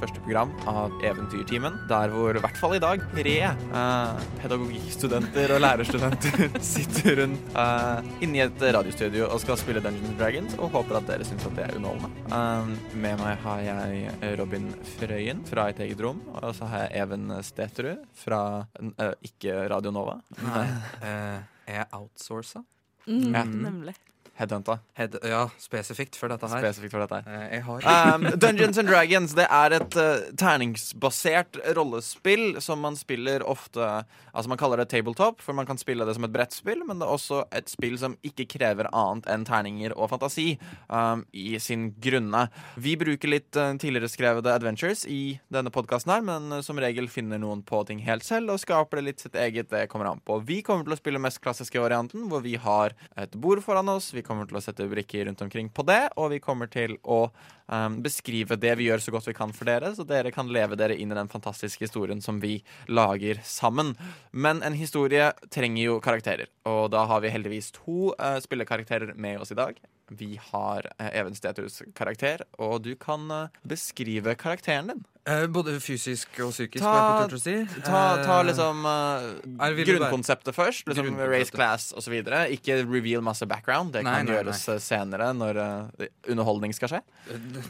første program av Eventyrtimen. Der hvor i hvert fall i dag tre eh, pedagogikkstudenter og lærerstudenter sitter rundt eh, inni et radiostudio og skal spille Dungeons Dragons, og håper at dere syns at det er underholdende. Eh, med meg har jeg Robin Frøyen fra Et eget rom, og så har jeg Even Steterud fra eh, ikke Radio Nova. Nei, eh, er jeg outsourca? Mm, Ja. Nemlig. Headhunta. Head, ja, spesifikt for dette her. Spesifikt for dette her. Um, Dungeons and Dragons det er et uh, terningsbasert rollespill som man spiller ofte Altså Man kaller det tabletop, for man kan spille det som et brettspill, men det er også et spill som ikke krever annet enn terninger og fantasi um, i sin grunne. Vi bruker litt uh, tidligere skrevede adventures i denne podkasten her, men uh, som regel finner noen på ting helt selv og skaper det litt sitt eget. Det kommer an på. Vi kommer til å spille mest klassiske varianten, hvor vi har et bord foran oss. Vi kommer til å sette brikker rundt omkring på det, og vi kommer til å um, beskrive det vi gjør så godt vi kan for dere, så dere kan leve dere inn i den fantastiske historien som vi lager sammen. Men en historie trenger jo karakterer, og da har vi heldigvis to uh, spillekarakterer med oss i dag. Vi har uh, Even Stethus karakter, og du kan uh, beskrive karakteren din. eh, både fysisk og psykisk, Ta- jeg si. Ta, ta Eh, liksom uh, grunnkonseptet først. Liksom Grunnkonseptet. Race class osv. Ikke reveal masse background. Det Nei, kan nei, gjøres nei. senere når uh, underholdning skal skje.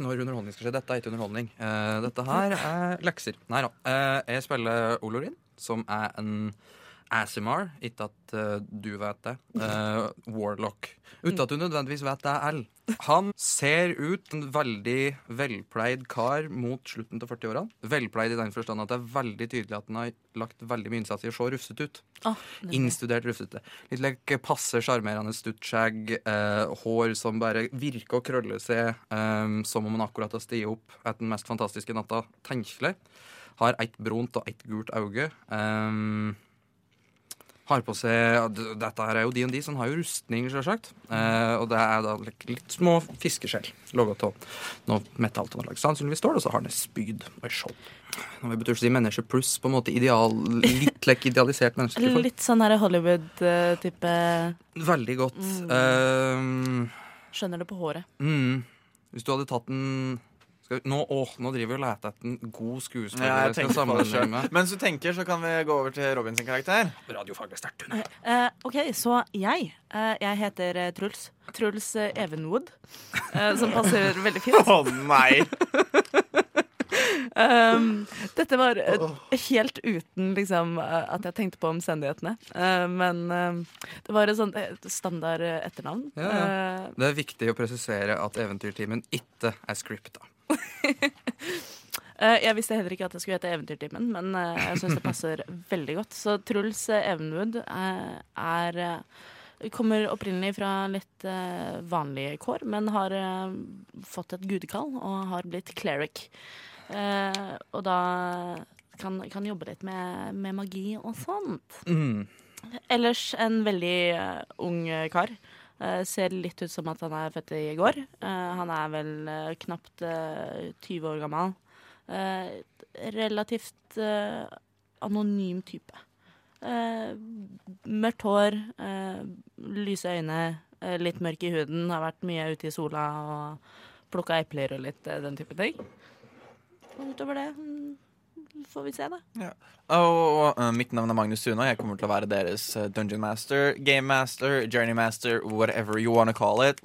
Når underholdning skal skje. Dette er ikke underholdning. Uh, dette her er lekser. Nei da. Eh, jeg spiller Olorin, som er en Asimar. Ikke at uh, du vet det. Uh, Warlock. Uten at du nødvendigvis vet det er L. Han ser ut en veldig velpleid kar mot slutten til 40-årene. Velpleid i den forstand at det er veldig tydelig at han har lagt veldig mye innsats i å se rufsete ut. Oh. Innstudert rufsete. Litt like passe sjarmerende stutt skjegg. Eh, hår som bare virker å krølle seg eh, som om han akkurat har stiget opp etter den mest fantastiske natta tenkelig. Har ett brunt og ett gult øye. Eh, har på seg Dette her er jo de og de, så han har jo rustning, selvsagt. Eh, og det er da litt, små fiskeskjell laga av noe metall laget. Sannsynligvis står det, og så har han et spyd og et skjold. Vi betyr å si menneske pluss, på en måte ideal, litt like idealisert menneske. Litt sånn her Hollywood-type Veldig godt. Mm. Eh, Skjønner det på håret. mm, hvis du hadde tatt en skal, vi- nå, åh, nå driver vi og leter etter en god skuespiller. Ja, jeg skal sammenligne med. Mens du tenker, så kan vi gå over til Robin sin karakter. Radiofaglig sterkt. Tune. Eh, OK, så jeg. eh, jeg heter eh, Truls. Truls eh, Evenwood. eh, som passer veldig fint. Å nei! Um, dette var uh, helt uten liksom, uh, at jeg tenkte på omstendighetene. Uh, men eh, det var et sånt eh, standard eh, etternavn. Ja, Eh, Det er viktig å presisere at Eventyrtimen ikke er scripta. eh, jeg visste heller ikke at det skulle hete Eventyrtimen, men eh, jeg syns det passer veldig godt. Så Truls eh, Evenwood er Kommer opprinnelig fra litt vanlige kår, men har fått et gudekall og har blitt cleric. Og da kan, kan jobbe litt med, med magi og sånt. Mm. Ellers en veldig ung kar. Eh, ser litt ut som at han er født i går. Eh, han er vel eh, knapt eh, 20 år gammel. Relativt anonym type. Mørkt hår, lyse øyne, litt mørk i huden. Har vært mye ute i sola og plukka epler og litt den type ting. Og utover det mm, får vi se, da. Og og, mitt navn er Magnus Suna. Jeg kommer til å være deres uh, dungeon master, game master, journey master, whatever you wanna call it.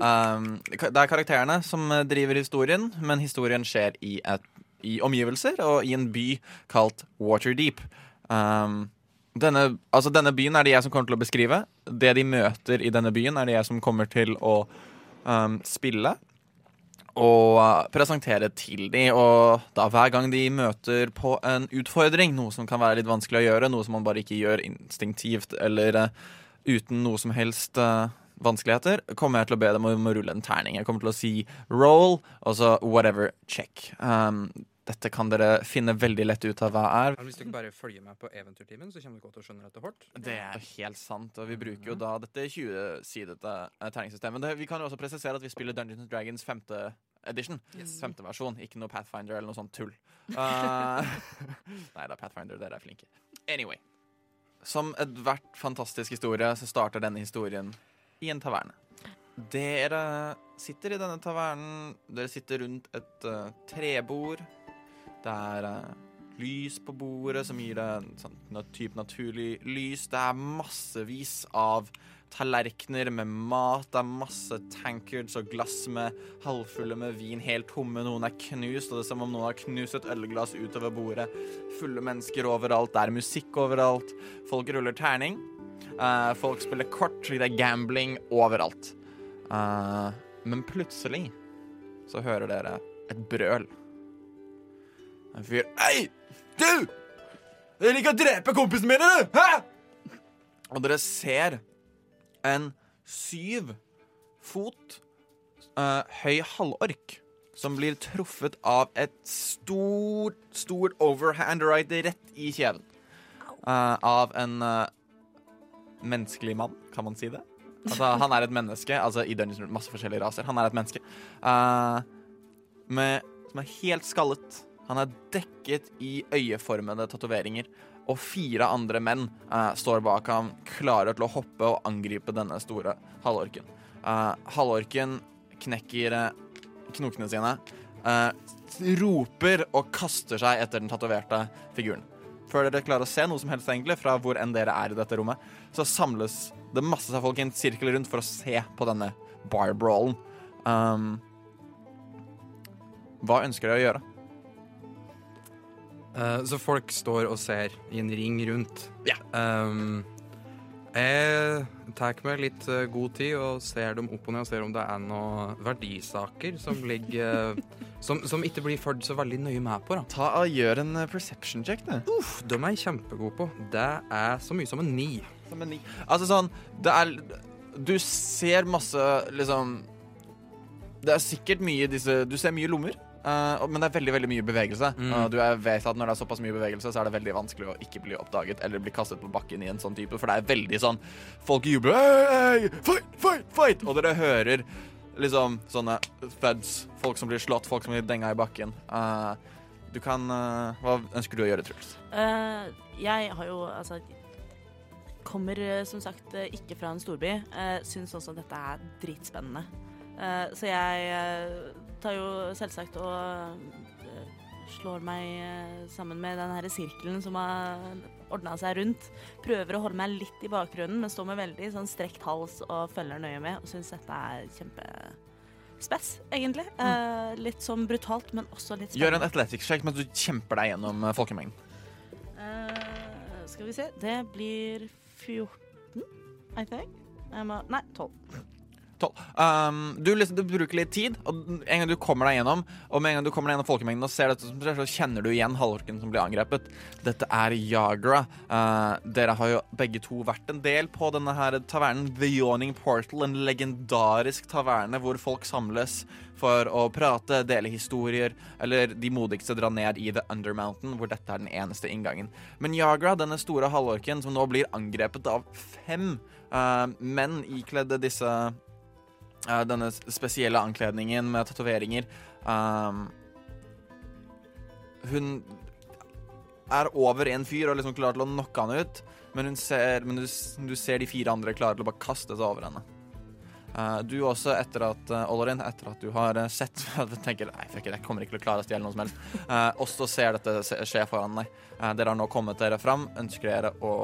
Um, det er karakterene som uh, driver historien, men historien skjer i, et, i omgivelser og i en by kalt Waterdeep. Um, denne, altså denne byen er det jeg som kommer til å beskrive. Det de møter i denne byen, er det jeg som kommer til å um, spille og presentere til de, og da hver gang de møter på en utfordring, noe som kan være litt vanskelig å gjøre, noe som man bare ikke gjør instinktivt eller uh, uten noe som helst uh, vanskeligheter, kommer jeg til å be dem om å rulle en terning. Jeg kommer til å si roll, og så whatever, check. Um, dette kan dere finne veldig lett ut av hva er. Hvis du ikke bare følger med på Eventyrtimen, så kommer godt til å skjønne dette hvert. Det er helt sant, og vi bruker jo da dette 20-sidete terningsystemet. terningssystemet. Det, vi kan jo også presisere at vi spiller Dungeons and Dragons femte edition. Femte versjon, ikke noe Pathfinder eller noe sånt tull. Uh, nei da, Pathfinder, dere er flinke. Anyway. Som ethvert fantastisk historie så starter denne historien i en taverne. Dere sitter i denne tavernen. Dere sitter rundt et uh, trebord. Det er uh, lys på bordet som gir det en sånn type naturlig lys. Det er massevis av tallerkener med mat. Det er masse tankards og glass med halvfulle med vin, helt tomme. Noen er knust, og det er som om noen har knust et ølglass utover bordet. Fulle mennesker overalt. Det er musikk overalt. Folk ruller terning. Uh, folk spiller kort. Det er gambling overalt. Uh, men plutselig så hører dere et brøl. En fyr Hei, du! Dere liker å drepe kompisene mine, du! Hæ? Og dere ser en syv fot uh, høy halvork som blir truffet av et stort, stort overhand right rett i kjeven. Uh, av en uh, menneskelig mann, kan man si det? Altså, han er et menneske, altså i Dungeons masse forskjellige raser. Han er et menneske uh, med, som er helt skallet. Han er dekket i øyeformede tatoveringer. Og fire andre menn eh, står bak ham, klare til å hoppe og angripe denne store halvorken. Eh, halvorken knekker eh, knokene sine, eh, roper og kaster seg etter den tatoverte figuren. Før dere klarer å se noe som helst egentlig fra hvor enn dere er i dette rommet, så samles det masse av folk i en sirkel rundt for å se på denne bar-brawlen. Um, hva ønsker dere å gjøre? Eh, så folk står og ser i en ring rundt. Ja. Um, jeg tar meg litt uh, god tid og ser dem opp og ned og ser om det er noen verdisaker som ligger som, som ikke blir fulgt så veldig nøye med på. da. Ta og Gjør en eh, perception check, du. Uff, de er jeg kjempegod på. Det er så mye som en ni. Som en ni. Altså sånn Det er Du ser masse liksom Det er sikkert mye disse Du ser mye lommer. Eh, og- men det er veldig veldig mye bevegelse. Mm. Og du er, vet at Når det er såpass mye bevegelse, så er det veldig vanskelig å ikke bli oppdaget eller bli kastet på bakken i en sånn type, for det er veldig sånn Folk jubler hey, Fight, fight, fight! Og dere hører liksom sånne feds. Folk som blir slått, folk som blir denga i bakken. Uh, du kan Hva ønsker du å gjøre, Truls? Eh, jeg har jo altså Kommer som sagt ikke fra en storby. Uh, Syns også at dette er dritspennende. Eh, så jeg tar jo selvsagt og eh, slår meg eh, sammen med den her sirkelen som har ordna seg rundt. Prøver å holde meg litt i bakgrunnen, men står med veldig sånn strekt hals og følger nøye med. Og syns dette er kjempespess, egentlig. Eh, litt sånn brutalt, men også litt spennende. Gjør en athletics check mens du kjemper deg gjennom eh, folkemengden. Eh, skal vi se Det blir 14, I think. Må, nei, 12. Tolv. Um, du, liksom, du bruker litt tid, og en gang du kommer deg gjennom Og med en gang du kommer deg gjennom folkemengden og ser dette som skjer, så kjenner du igjen halvorken som blir angrepet. Dette er Yagra. Uh, dere har jo begge to vært en del på denne her tavernen The Yawning Portal, en legendarisk taverne hvor folk samles for å prate, dele historier, eller de modigste drar ned i The Undermountain, hvor dette er den eneste inngangen. Men Yagra, denne store halvorken som nå blir angrepet av fem uh, menn ikledde disse denne spesielle ankledningen med tatoveringer. Um, hun er over en fyr og liksom klarer til å knocke han ut, men, ser, men du, du ser de fire andre klare til å bare kaste seg over henne. Uh, du også, etter at uh, Olorin, etter at du har uh, sett tenker, nei, fuck jeg kommer ikke til å klare å stjele noe som helst, Uh, også ser dette skje foran deg. Eh, dere har nå kommet dere fram. Ønsker dere å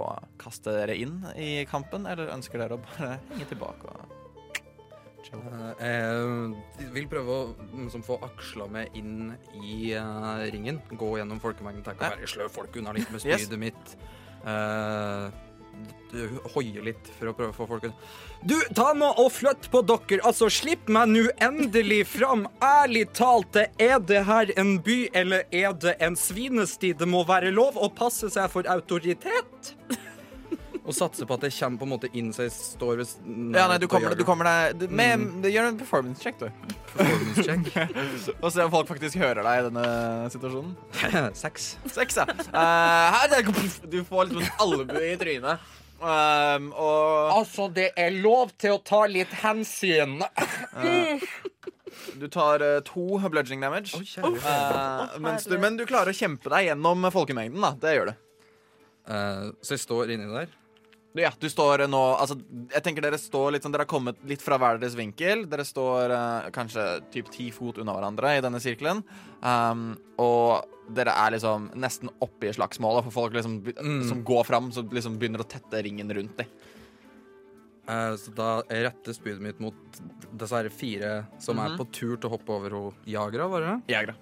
kaste dere inn i kampen, eller ønsker dere å bare henge tilbake og? Eh, Jeg vil prøve å liksom, få aksla meg inn i uh, ringen. Gå gjennom folkemengden. Tenk å bare slå folk unna litt med Yes. spydet mitt. Uh, hoie litt for å prøve å få folk unna. Du, ta nå og flytt på dere! Altså, slipp meg nå endelig fram! Ærlig talt, er det her en by, eller er det en svinesti? Det må være lov å passe seg for autoritet! Og satse på at det kommer på en måte inn så jeg står ved Ja, nei, du kommer, du kommer deg du, med, Gjør en performance check, du. Performance check. Og se om folk faktisk hører deg i denne situasjonen. Seks. Seks, ja. Uh, her, det, du får litt en albue i trynet. Um, og Altså, det er lov til å ta litt hensyn. du tar uh, to bludging damage. Oh, mens du, men du klarer å kjempe deg gjennom folkemengden, da. Det gjør du. Eh, så jeg står inni der. Ja, du står nå Altså, jeg tenker dere står litt sånn Dere har kommet litt fra hver deres vinkel. Dere står eh, kanskje typ ti fot unna hverandre i denne sirkelen. Um, og dere er liksom nesten oppi slagsmålet, for folk liksom Mm. som går fram, som liksom begynner å tette ringen rundt dem. Eh, så da retter spydet mitt mot disse fire som er på tur til å hoppe over henne Jagra, var det? Jegere.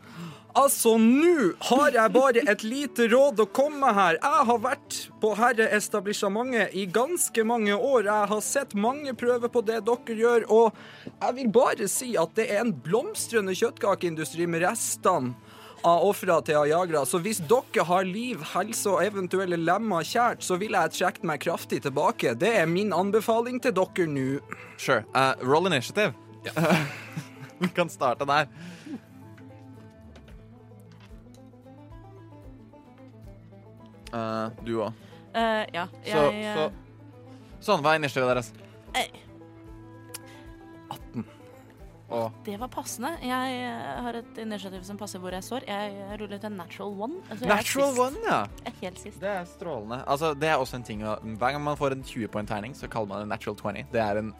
Altså, nå har jeg bare et lite råd å komme med her. Jeg har vært på herre establishementet i ganske mange år. Jeg har sett mange prøver på det dere gjør, og jeg vil bare si at det er en blomstrende kjøttkakeindustri med restene av ofra til Ayagra. Så hvis dere har liv, helse og eventuelle lemmer kjært, så vil jeg trekke meg kraftig tilbake. Det er min anbefaling til dere nå. Sure. Uh, roll initiative. Vi kan starte der. Eh, du òg. Uh, ja, Så, jeg eh, så Sånn, hva er initiativet deres? eh, Og Det var passende. Jeg eh, har et initiativ som passer hvor jeg står. Jeg rullet en natural one. Altså, Natural one, ja. Jeg er helt sist. Det er strålende. Altså, det er også en ting å, Hver gang man får en 20-poeng-terning, så kaller man det natural 20. Det er en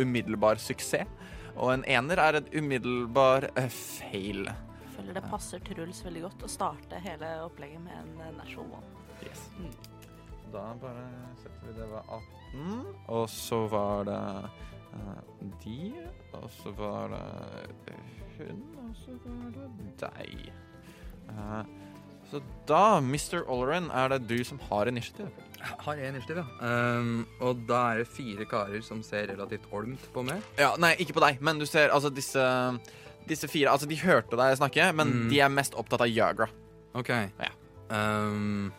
umiddelbar suksess. Og en ener er en umiddelbar eh, fail. Jeg føler det passer Truls veldig godt å starte hele opplegget med en eh, natural one. Yes. Mm. Da bare setter vi det ved 18. Og så var det uh, de, og så var det hun, og så var det deg. Uh, så da, Mr. Olleran, er det du som har initiativ. Har jeg initiativ, ja. Um, og da er det fire karer som ser relativt olmt på meg. Ja, Nei, ikke på deg, men du ser altså disse disse fire, altså De hørte deg snakke, men Mm. de er mest opptatt av Jagra. OK. Ja. Um,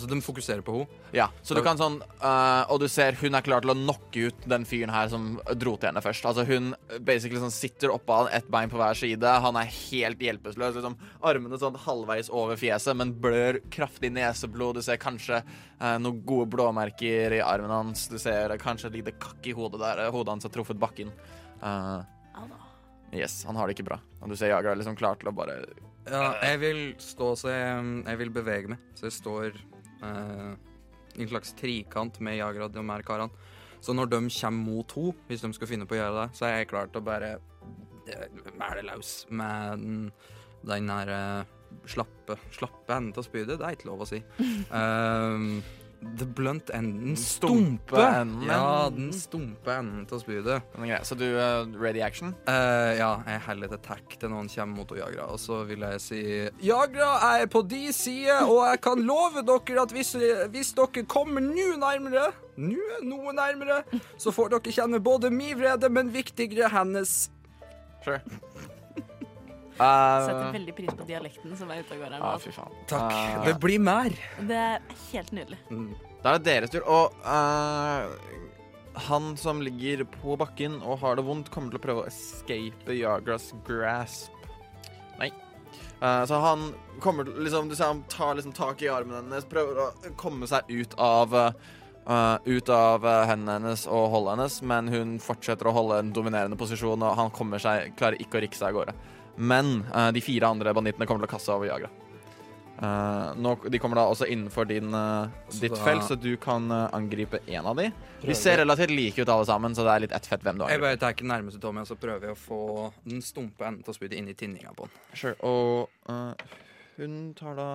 så de fokuserer på henne. Ja, så du kan sånn øh, Og du ser hun er klar til å knocke ut den fyren her som dro til henne først. Altså Hun basically sånn sitter oppå han, ett bein på hver side. Han er helt hjelpeløs. Liksom, armene sånn halvveis over fjeset, men blør kraftig neseblod. Du ser kanskje øh, noen gode blåmerker i armen hans. Du ser kanskje et lite kakk i hodet der hodet hans har truffet bakken. Uh, yes, han har det ikke bra. Og du ser Jagra er liksom klar til å bare Ja, jeg vil stå så jeg, jeg vil bevege meg. Så jeg står eh, en slags trikant med Jagra og de her karene. Så når de kommer mot henne, hvis de skal finne på å gjøre det, så er jeg klar til å bare mæle løs med den, den her eh, slappe, slappe enden av spydet. Det er ikke lov å si. Um, the blunt enden. Stumpe Stumpe! enden. Ja, den stumpe enden til spydet. Så du uh, ready action? Uh, ja, jeg heller et attack til noen kommer mot Jagra, og så vil jeg si Jagra er på de side, og jeg kan love dere at hvis, hvis dere kommer nå nærmere, nå noe nærmere, så får dere kjenne både min vrede, men viktigere hennes. Sure. Setter Uh, veldig pris på dialekten som er ute og går her. nå, ah, fy faen. Takk. Ah. Det blir mer. Det er helt nydelig. Da er det deres tur. Og eh, han som ligger på bakken og har det vondt, kommer til å prøve å escape Yagras grasp. Nei. Eh, så han kommer til liksom, Du ser han tar liksom tak i armen hennes, prøver å komme seg ut av eh, ut av eh, hendene hennes og holdet hennes, men hun fortsetter å holde en dominerende posisjon, og han kommer seg, klarer ikke å rikke seg av gårde. Men uh, de fire andre bandittene kommer til å kaste over Viagra. Uh, nå, de kommer da også innenfor din, uh, ditt da- felt, så du kan angripe én av de. De ser relativt like ut alle sammen, så det er litt ett fett hvem du angriper. Jeg bare tar ikke nærmeste Tommy, og så prøver jeg å få den stumpe enden av spydet inn i tinninga på den. Sure. Og hun tar da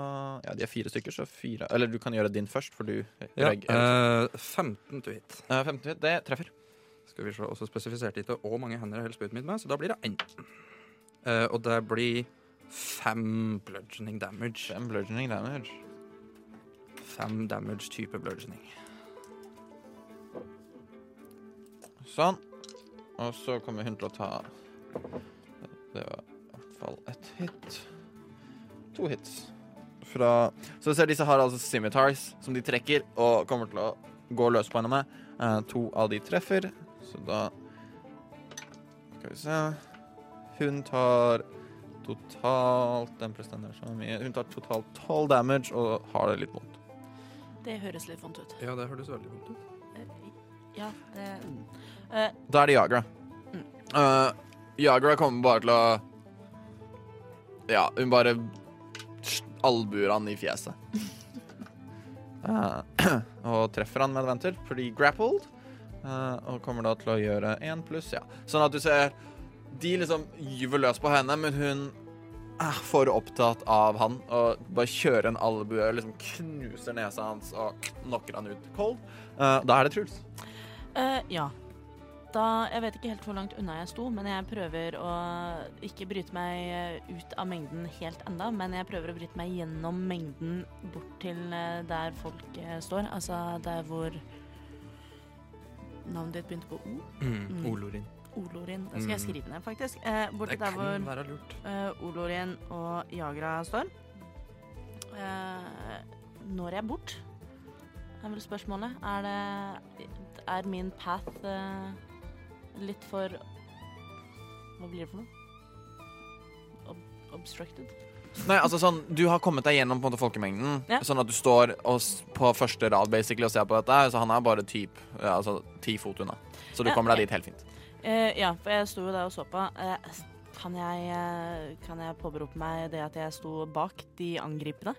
Ja, de er fire stykker, så fire Eller du kan gjøre din først, for du Ja, Greg, er- eh, 15 to hit. 15 to hit, det treffer. Skal vi se, også spesifisert ikke hvor mange hender jeg holder spydet mitt med, så da blir det én. Eh, og det blir fem bludgeoning damage. Fem bludgeoning damage. Fem damage type bludgeoning. Sånn. Og så kommer hun til å ta Det var i hvert fall ett hit. To hits. Fra Så du ser disse har altså scimitars som de trekker og kommer til å gå løs på henne med. Eh, to av de treffer, så da Skal vi se Hun tar totalt Den så mye. Hun tar totalt 12 damage og har det litt vondt. Det høres litt vondt ut. Ja, det høres veldig vondt ut. Eh, Ja, det uh, Da er det Jagra. Mm. Uh, Jagra kommer bare til å Ja, hun bare albuer han i fjeset. uh, og treffer han med advantage fordi grappled. eh, og kommer da til å gjøre én pluss, ja. Sånn at du ser De liksom gyver løs på henne, men hun er for opptatt av han og bare kjører en albue, liksom knuser nesa hans og knocker han ut cold. Uh, da er det Truls. Uh, ja. Da, jeg vet ikke helt hvor langt unna jeg sto, men jeg prøver å ikke bryte meg eh, ut av mengden helt enda, men jeg prøver å bryte meg gjennom mengden bort til der folk står. Altså der hvor navnet ditt begynte på O. Mm. Olorin. Olorin. Det skal jeg Mm. skrive ned, faktisk. Eh, borti der hvor eh, Olorin og Jagra står. Eh, når jeg bort bort, er vel spørsmålet. Er det Er min path eh, litt for Hva blir det for noe? Ob obstructed? Nei, altså sånn, Du har kommet deg gjennom på en måte folkemengden, Ja. sånn at du står og, på første rad basically og ser på dette. Så han er bare typ, ja, altså, ti fot unna. Så du Ja, kommer deg dit helt fint. Eh, ja, for jeg sto jo der og så på. Eh, kan, jeg, eh, kan jeg påberope meg det at jeg sto bak de angripende?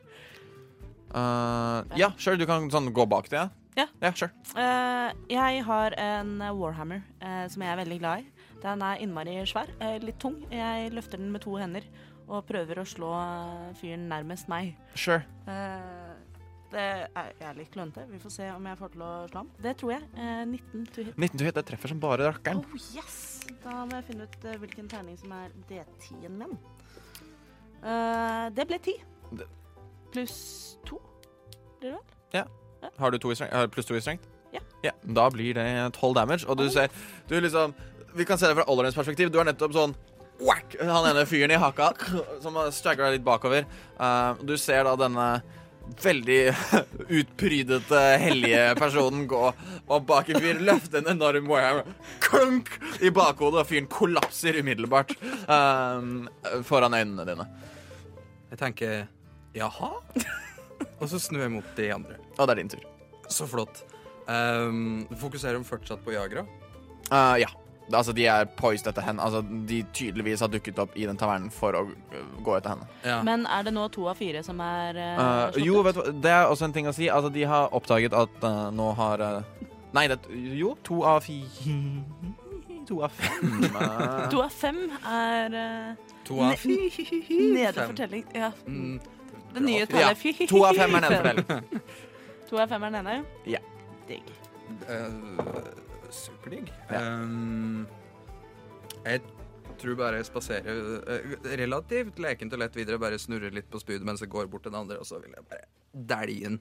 Uh, ja, sure, du kan sånn gå bak det. Ja. ja sure. Uh, jeg har en Warhammer uh, som jeg er veldig glad i. Den er innmari svær, litt tung. Jeg løfter den med to hender og prøver å slå fyren nærmest meg. Sure. Det er, jeg er litt klønete. Vi får se om jeg får til å slå ham. Det tror jeg. Eh, 19 to hit. 19 to hit, det treffer som bare rakkeren. Oh, yes! Da må jeg finne ut eh, hvilken terning som er D10-en min. Uh, det ble 10. Pluss 2. Blir det vel? Har du to i du pluss to i strengt? Ja. Da blir det 12 damage, og du Oh. ser Du liksom Vi kan se det fra Ollerens perspektiv. Du er nettopp sånn whack, Han ene fyren i haka som har deg litt bakover. Uh, du ser da denne veldig utprydete, hellige personen gå og bak en fyr løfte en enorm warhammer klunk i bakhodet, og fyren kollapser umiddelbart um, foran øynene dine. Jeg tenker jaha? Og så snur jeg mot de andre. Og det er din tur. Så flott. Um, fokuserer hun fortsatt på Jagra? Uh, ja. Altså, de er poised etter henne. Altså, de tydeligvis har dukket opp i den tavernen for å uh, gå etter henne. Ja. Men er det nå to av fire som er uh, Uh, jo, vet du hva, det er også en ting å si. Altså, de har oppdaget at uh, nå har uh, Nei, det Jo, to av fire To av fem. uh, To av fem er eh, To av Nede Fem. Nederfortelling. Ja. Mm, Det nye tallet Ja. to av fem er nederfortelling. To av fem er den ene? Ja. Digg. eh, superdigg. Ja. Um, jeg tror bare jeg spaserer uh, relativt lekent og lett videre. Bare snurrer litt på spydet mens jeg går bort til den andre, og så vil jeg bare dælje den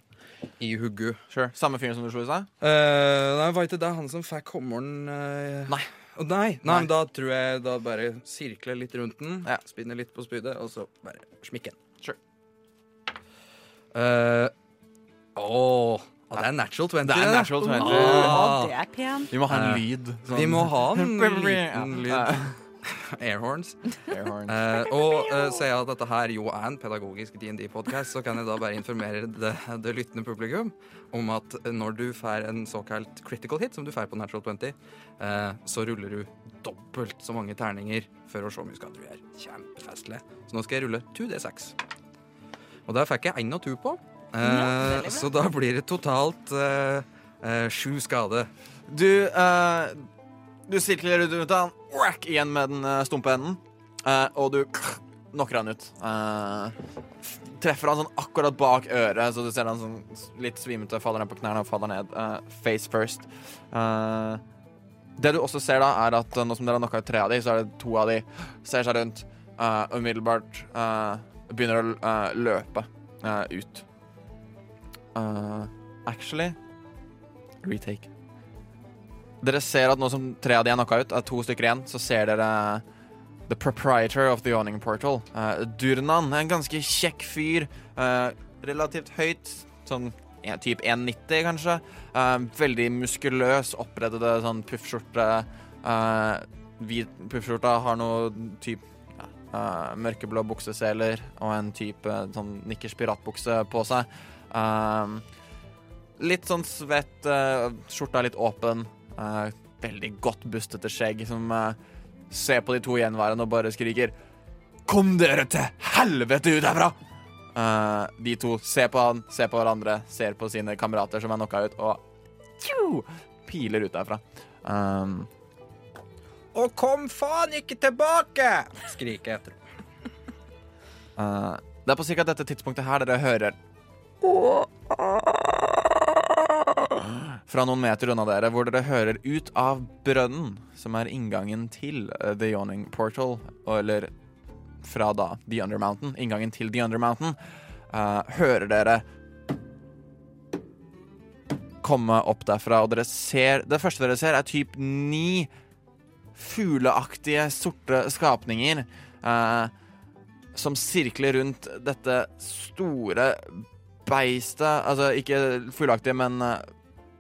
i hugget. Sure. Samme fyren som du slo i stad? Uh, nei, var ikke det han som fikk hammeren uh, Nei. Oh, nei, nei, Nei. men da tror jeg da bare sirkler litt rundt den, Ja. spinner litt på spydet, og så bare smikker den. Sure. Uh, Åh, ja, det er natural 20. Det er natural 20. Oh, det er pent. Vi må ha en lyd. sånn- Vi må ha en liten lyd. Airhorns. Airhorns. Uh, og uh, sier jeg at dette her jo er en pedagogisk DND-podkast, så kan jeg da bare informere det, det lyttende publikum om at når du får en såkalt critical hit, som du får på Natural 20, uh, så ruller du dobbelt så mange terninger for å se om skade skal gjør. kjempefestlig. Så nå skal jeg rulle 2D6. Og der fikk jeg 1 og 2 på, eh, Ja, så da blir det totalt uh, uh, sju skade. Du uh, Du sirkler ut rundt han, whack, igjen med den uh, stumpe enden, uh, og du knocker han ut. Uh, treffer han sånn akkurat bak øret, så du ser han sånn litt svimete, faller ned på knærne og faller ned. uh, face first. Uh, det du også ser da, er at nå som dere har knocka ut tre av de, så er det to av de ser seg rundt, uh, umiddelbart uh, begynner å uh, løpe uh, ut. Uh, actually Retake. Dere ser at nå som tre av de er knocka ut, er to stykker igjen, så ser dere The proprietor of the yawning portal. Uh, Durnan, en ganske kjekk fyr. uh, relativt høyt, sånn ja, typ 1,90 kanskje. Uh, veldig muskuløs, oppreddede sånn puffskjorte. Uh, hvit puffskjorta har noe typ uh, mørkeblå bukseseler og en type sånn nikkers piratbukse på seg. Um, litt sånn svett, uh, skjorta litt åpen. Uh, veldig godt bustete skjegg som uh, ser på de to gjenværende og bare skriker Kom dere til helvete ut herfra! Eh, de to ser på han, ser på hverandre, ser på sine kamerater som er knocka ut, og tju, piler ut derfra. Um, Og kom faen ikke tilbake! Skriker jeg etter. eh, det er på sikkert dette tidspunktet her dere hører Fra noen meter unna dere, hvor dere hører ut av brønnen, som er inngangen til eh, The Yawning Portal, eller fra da The Under Mountain, inngangen til The Under Mountain, eh, hører dere komme opp derfra, og dere ser Det første dere ser, er typ ni fugleaktige, sorte skapninger uh, som sirkler rundt dette store beistet Altså ikke fugleaktige, men eh,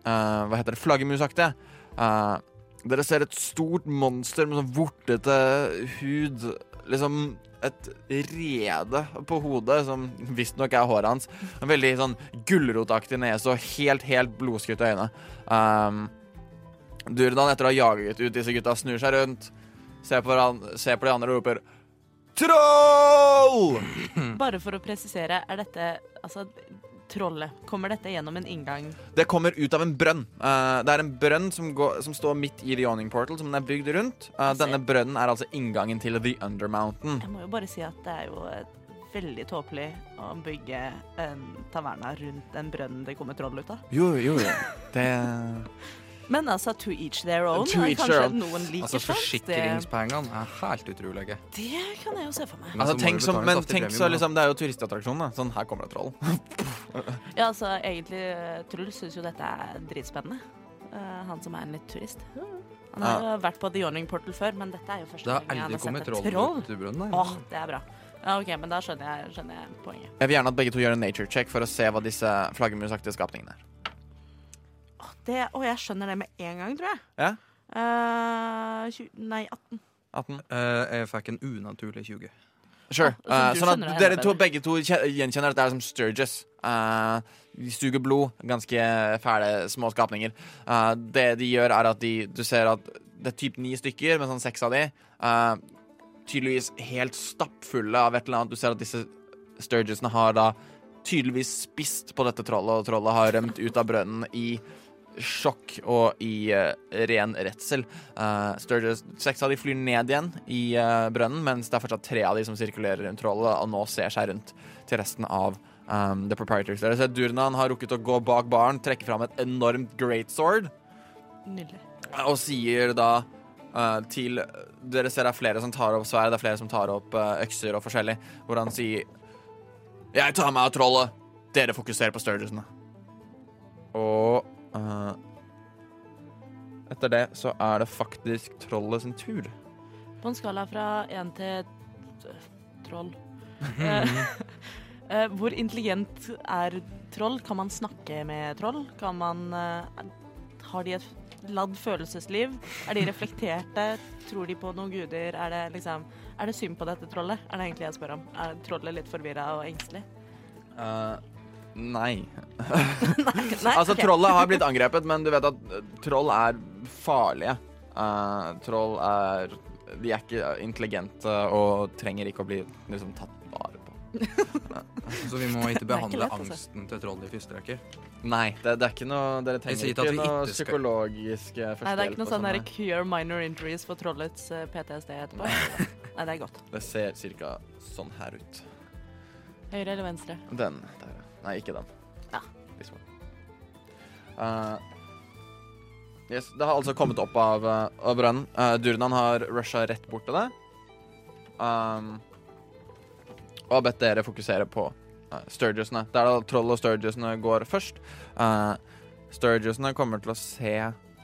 eh, hva heter det? Flaggermusaktige. Uh, dere ser et stort monster med sånn vortete hud. Liksom et rede på hodet, som visstnok er håret hans. En veldig sånn gulrotaktig nese og helt, helt blodskutte øyne. Um, Durdan, etter å ha jaget ut disse gutta, snur seg rundt, ser på, ser på de andre og roper Troll! Bare for å presisere, er dette altså trollet? Kommer dette gjennom en inngang? Det kommer ut av en brønn. Uh, det er en brønn som, går, som står midt i The Yawning Portal, som den er bygd rundt. Uh, denne brønnen er altså inngangen til The Undermountain. Jeg må jo bare si at det er jo eh, veldig tåpelig å bygge en taverna rundt en brønn det kommer troll ut av. Jo, jo, jo. Det Men altså, to each their own. To each their own. noen liker Altså, forsikringspengene er helt utrolige. det kan jeg jo se for meg. Men Altså, tenk som, men tenk så liksom, Det er jo turistattraksjon. da Sånn, her kommer det troll. Ja, altså, egentlig, eh, Truls syns jo dette er dritspennende. Uh, han som er en litt turist. Han har jo vært på The Yawning Portal før, men dette er jo første gang jeg har sett et troll troll. ut oh. Åh, det er bra. Ja, OK, men da skjønner jeg, skjønner jeg poenget. Jeg vil gjerne at begge to gjør en nature check for å se hva disse flaggermusaktige skapningene er. Det, å, jeg skjønner det med en gang, tror jeg. Ja? Eh, 20, nei, 18. 18? Eh, jeg fikk en unaturlig 20. Sure. Så Eh, sånn skjønner at det dere to begge to kje- gjenkjenner det er som Sturges. Eh, de suger blod. Ganske fæle små skapninger. Eh, det de gjør, er at de Du ser at det er typ ni stykker, men sånn seks av de eh, tydeligvis helt stappfulle av et eller annet. Du ser at disse Sturgesene har da tydeligvis spist på dette trollet, og trollet har rømt ut av brønnen i sjokk og i eh, ren redsel. Uh, Sturgis, seks av de flyr ned igjen i eh, brønnen, mens det er fortsatt tre av de som sirkulerer rundt trollet og nå ser seg rundt til resten av um, The Proprietors. Dere ser Durnan har rukket å gå bak baren, trekke fram et enormt greatsword Nydelig. og sier da uh, til Dere ser det er flere som tar opp sverd, det er flere som tar opp uh, økser og forskjellig, hvor han sier Jeg tar meg av trollet. Dere fokuserer på Sturgesene. Og eh, etter det så er det faktisk trollet sin tur. På en skala fra én til troll eh, Hvor intelligent er troll? Kan man snakke med troll? Kan man uh, Har de et ladd følelsesliv? Er de reflekterte? Tror de på noen guder? Er det liksom Er det synd på dette trollet? Er det egentlig jeg spør om? Er trollet litt forvirra og engstelig? Eh, nei. Nei, Altså, trollet har blitt angrepet, men du vet at eh, troll er farlige. Uh, troll er De er ikke intelligente og trenger ikke å bli liksom, tatt vare på. Så vi må ikke er ikke behandle lett, altså. angsten til trollet i første rekke. Nei, det, det er ikke noe Dere trenger ikke ikke noe skal- psykologisk førstehjelp. Nei, det er ikke noe sånn der sånn, cure minor injuries for trollets eh, PTSD etterpå. Nei, det er godt. Det ser cirka sånn her ut. Høyre eller venstre? Den der. ja. Nei, ikke den. Ja. This one. Uh, yes, det har altså kommet opp av, eh, av brønnen. Uh, Durnan har rusha rett bort til det. Um, og har bedt dere fokusere på uh, Sturgisene. Det er da troll og Sturgisene går først. Uh, Sturgisene kommer til å se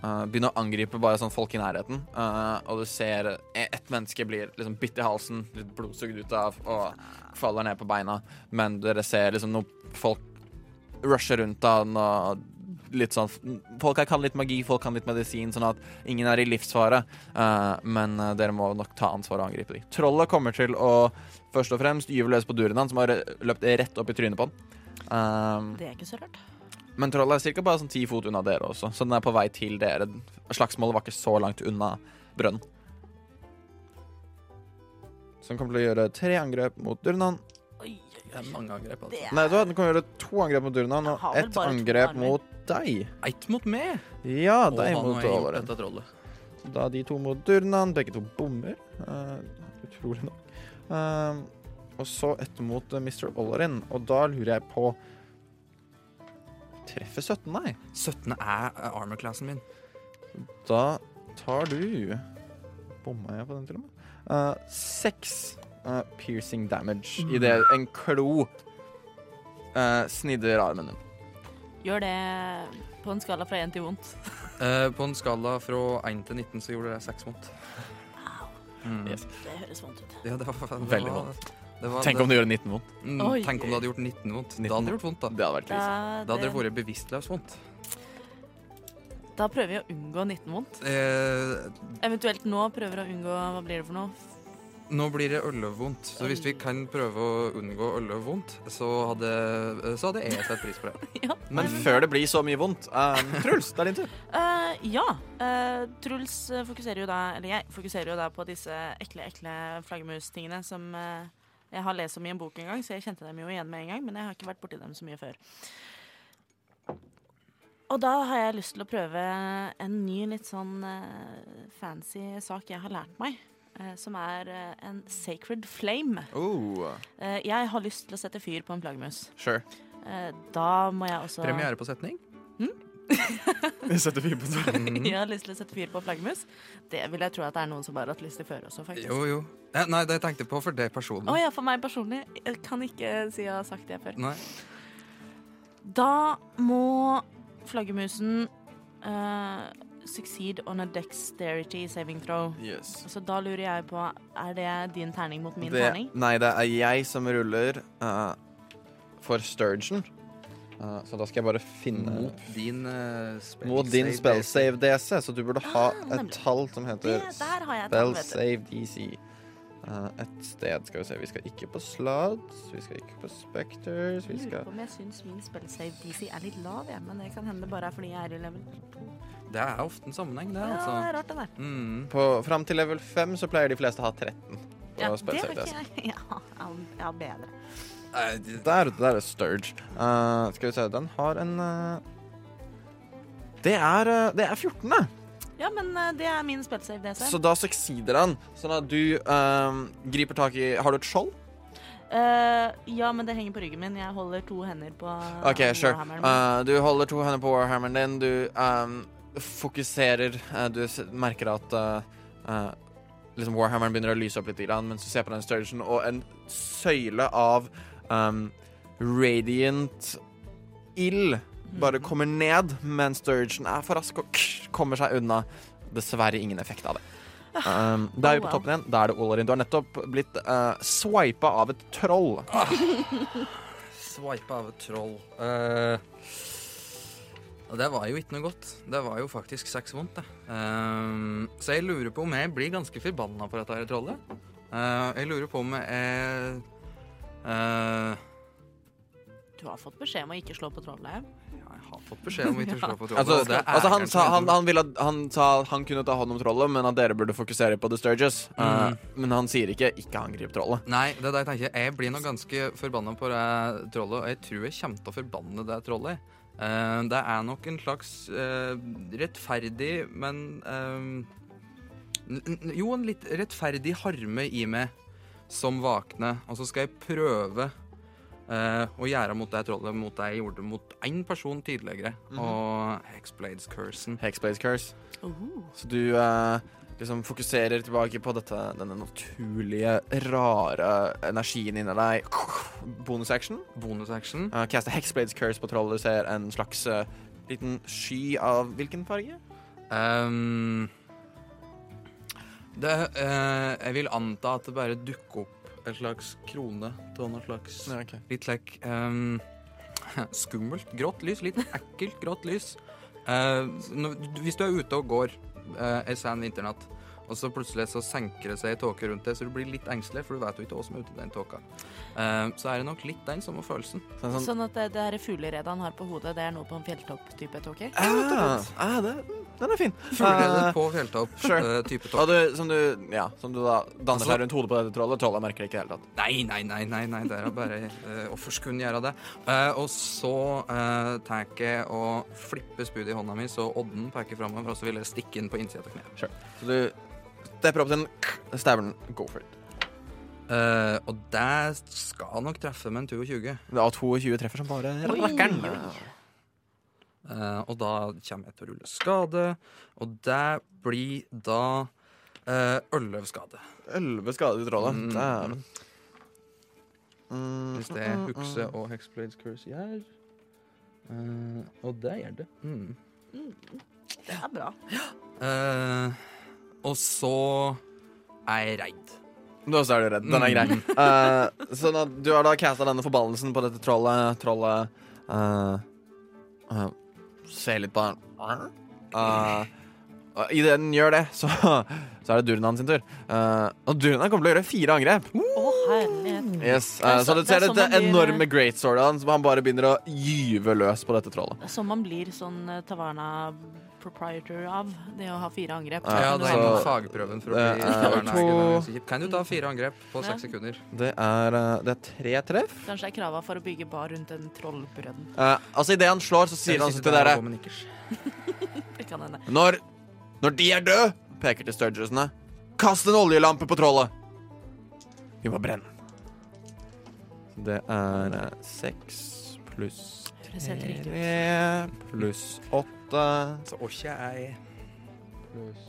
uh, Begynne å angripe bare sånn folk i nærheten. Uh, og du ser e- ett menneske blir liksom bitt i halsen, litt blodsugd ut av, og faller ned på beina. Men dere ser liksom noen folk rushe rundt han og litt sånn Folk her kan litt magi, folk kan litt medisin, sånn at ingen er i livsfare. Uh, men eh, dere må nok ta ansvar og angripe dem. Trollet kommer til å først og fremst gyve løs på duren hans, som har løpt rett opp i trynet på han. Det er ikke så rart. Men trollet er ca. bare sånn ti fot unna dere også, så den er på vei til dere. Slagsmålet var ikke så langt unna brønnen. Så den kommer til å gjøre tre angrep mot Durnan. Oi, oi, Det er mange angrep, altså. Nei, du, den kan gjøre to angrep mot Durnan og ett angrep mot deg. Ett mot meg! Ja, Og deg mot trollet. Da de to mot Durnan, begge to bommer. Uh, utrolig nok. Uh, og så ett mot eh, Mr. Ollerin og da lurer jeg på Treffer 17 nei. 17 er eh, armor-classen min. Da tar du Bomma jeg på den til og med? Eh, Seks uh, piercing damage Mm. idet en klo uh, snidder armen din. Gjør det på en skala fra én til vondt. uh, på en skala fra 1 til 19 så gjorde det 6 vondt. Mm. Yes. Det høres vondt ut. Ja, det var, det Veldig var, det var, Tenk om det gjør 19 vondt. Mm, Oi. Tenk om det hadde gjort 19 vondt. 19 Da hadde det gjort vondt, da. Det hadde vært krise. Da hadde det vært bevisstløst vondt. da prøver vi å unngå 19 vondt. Eh, Eventuelt nå prøver å unngå Hva blir det for noe? nå blir det ølvondt, så hvis vi kan prøve å unngå ølvondt, så hadde, så hadde jeg satt pris på det. Ja. Men før det blir så mye vondt um, Truls, det er din tur. Uh, ja. Uh, Truls fokuserer jo da Eller jeg fokuserer jo da på disse ekle, ekle flaggermustingene som eh, jeg har lest om i en bok en gang, så jeg kjente dem jo igjen med en gang, men jeg har ikke vært borti dem så mye før. Og da har jeg lyst til å prøve en ny, litt sånn uh, fancy sak jeg har lært meg. Uh, som er uh, en sacred flame. Oh, jeg har lyst til å sette fyr på en flaggermus. sure. Da må jeg også Premiere på setning. Vi fyr på det. Jeg har lyst til å sette fyr på flaggermus. Det vil jeg tro at det er noen som bare har hatt lyst til før også, faktisk. Jo, jo. Ja, nei, det jeg tenkte på for det Å personlig. ja, for meg personlig. Jeg kan ikke si jeg har sagt det før. Nei. Da må flaggermusen uh, succeed on a dexterity saving throw. Yes. Så da lurer jeg på, er det din terning mot min Det, terning? nei, det er jeg som ruller uh, for Sturgeon. Uh, så da skal jeg bare finne Mot din uh, spell Mot din save spell DC. save DC, så du burde ha Ah, et tall som heter spell save DC. Uh, et sted skal vi se. Vi skal ikke på Sluds, vi skal ikke på Specters vi Jeg lurer på om jeg syns min spell save DC er litt lav, jeg. Men det kan hende bare er fordi jeg er i level 2. Det er ofte en sammenheng, det, Ja, det altså. er rart, det der. Mm. på, Fram til level 5 så pleier de fleste å ha 13 Ja, det save har ikke jeg. Ja, ja, ja, bedre. Eh, det- Der, der er Sturge. Uh, skal vi se, den har en uh, Det er, uh, det er 14., det. Ja, men det er min spellsave, det. Så da succeeder han. Sånn at du griper tak i Har du et skjold? Ja, men det henger på ryggen min. Jeg holder to hender på OK, sure. du holder to hender på warhammeren din. Du um, fokuserer. Du merker at liksom warhammeren begynner å lyse opp litt, mens du ser på den størrelsen, og en søyle av um, radiant ild bare Mhm. kommer ned, men Sturgeon er for rask og kommer seg unna. Dessverre ingen effekt av det. Um, da er vi Oh, på toppen igjen. Da er det Olarin. Du har nettopp blitt uh, swipa av et troll. Swipe av et troll. Uh, det var jo ikke noe godt. Det var jo faktisk seks vondt, det. Eh, så jeg lurer på om jeg blir ganske forbanna for dette her trollet. Uh, jeg lurer på om jeg eh, Du har fått beskjed om å ikke slå på trollet. ja, Jeg har fått beskjed om ikke slå på trollet. Altså, det altså han, sa, han, han, at- han sa han kunne ta hånd om trollet, men at dere burde fokusere på The Sturges. Uh, Mm. men han sier ikke 'ikke angrip trollet'. Nei, det er det jeg tenker. Jeg blir nå ganske forbanna på det trollet, og jeg tror jeg kommer til å forbanne det trollet. Uh, det er nok en slags uh, rettferdig, men eh, n- n- Jo, en litt rettferdig harme i meg som vakne. og så skal jeg prøve eh, å gjøre mot det trollet mot det jeg gjorde mot én person tidligere, Mhm. og Hexblades Cursen. Hexblades curse. Uh. Så du eh, liksom fokuserer tilbake på dette, denne naturlige, rare energien inni deg. Bonusaction. Bonusaction. Uh, Caster Hexblades curse på trollet. Du ser en slags uh, liten sky av hvilken farge? Ehm, det, eh, jeg vil anta at det bare dukker opp en slags krone av noe slags Ja, ok. Litt like ehm, skummelt. Grått lys. Litt ekkelt grått lys. Eh, når, hvis du er ute og går eh, en sen vinternatt, og så plutselig så senker det seg ei tåke rundt det, så du blir litt engstelig, for du vet jo ikke hva som er ute i den tåka. Uh, så er det nok litt den samme følelsen. Sånn, sånn. Sånn at det, det her fugleredet han har på hodet, det er noe på en fjelltopp-type tåke? Ja, ah, det, den er fin. Fuglerede Eh, på fjelltopp. sure. eh, topp. du, som, du, ja, som du da danner Altså- seg rundt hodet på dette trollet. Trollet merker det ikke i det hele tatt. Nei, nei, nei, nei, nei, det er bare uh, Hvorfor skulle hun gjøre det? Eh, og så uh, tar jeg og flipper spydet i hånda mi, så odden peker framover, og så vil jeg stikke den på innsida av kneet. Så du stepper opp til den, stabber go for it. Eh, og det skal nok treffe med en 22. Det er 22 treffer som bare rakkeren. Eh, og da kommer jeg til å rulle skade, og det blir da uh, 11 skade. 11 skader i trollet. Mm. Dæven. Mm, Hvis det er Hukse og Hexblades Curse gjør. Eh, og det gjør det. Mm. Det er bra. Eh, og så er jeg redd. Du også er du redd. Den er grei. uh, så da, du har da casta denne forbannelsen på dette trollet. Trollet uh, uh, ser litt på den. Uh, og Idet den gjør det, så, så er det Durnan sin tur. Uh, og Durnan kommer til å gjøre fire angrep. Oh. Yes, uh, så- Så du ser er sånn dette man blir- enorme greatswordet hans, som han bare begynner å gyve løs på dette trollet. Som man blir sånn eh, Taverna proprietor av, det å ha fire angrep. Ja, det er fagprøven for å bli er taverneeier. Kan du ta fire angrep på Ja. seks sekunder? Det er, uh, det er tre treff. Kanskje det er krava for å bygge bar rundt en trollbrønn. Eh, altså Idet han slår, så sier han til dere. Det kan hende. Når, når de er døde, peker til Sturgesene, kast en oljelampe på trollet. Vi må brenne. Det er eh, seks pluss tre pluss åtte Så åkje jeg pluss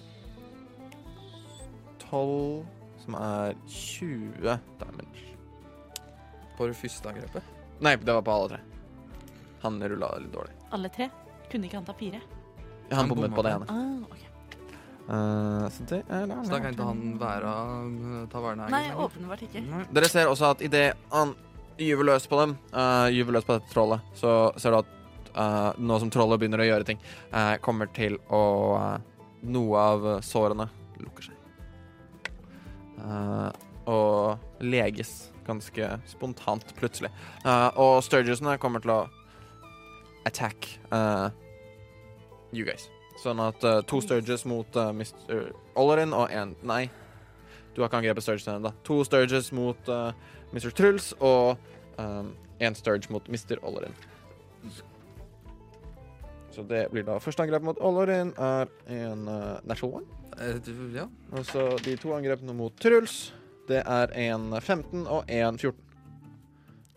tolv, som er 20 damage. på det første angrepet. Nei, det var på alle tre. Han rulla litt dårlig. Alle tre? Kunne ikke han ta fire? Han Han bommet på det ene. Ah. Eh, så det er Så da kan ikke han være uh, her Nei, åpenbart ikke. Nei. Dere ser også at idet han gyver løs på dem, uh, gyver løs på dette trollet, så ser du at eh, nå som trollet begynner å gjøre ting, uh, kommer til å uh, Noe av sårene lukker seg. Og leges ganske spontant plutselig. Og Sturgesene kommer til å attack you guys. Sånn at to Sturges mot uh, Mr. Olerin og én Nei, du har ikke angrepet Sturgesene ennå. To Sturges mot Mr. Truls og én Sturge mot Mr. Olerin. Så det blir da første angrep mot Olerin er en uh, natural one. Eh, du- ja. Og så de to angrepene mot Truls, det er en 15 og en 14.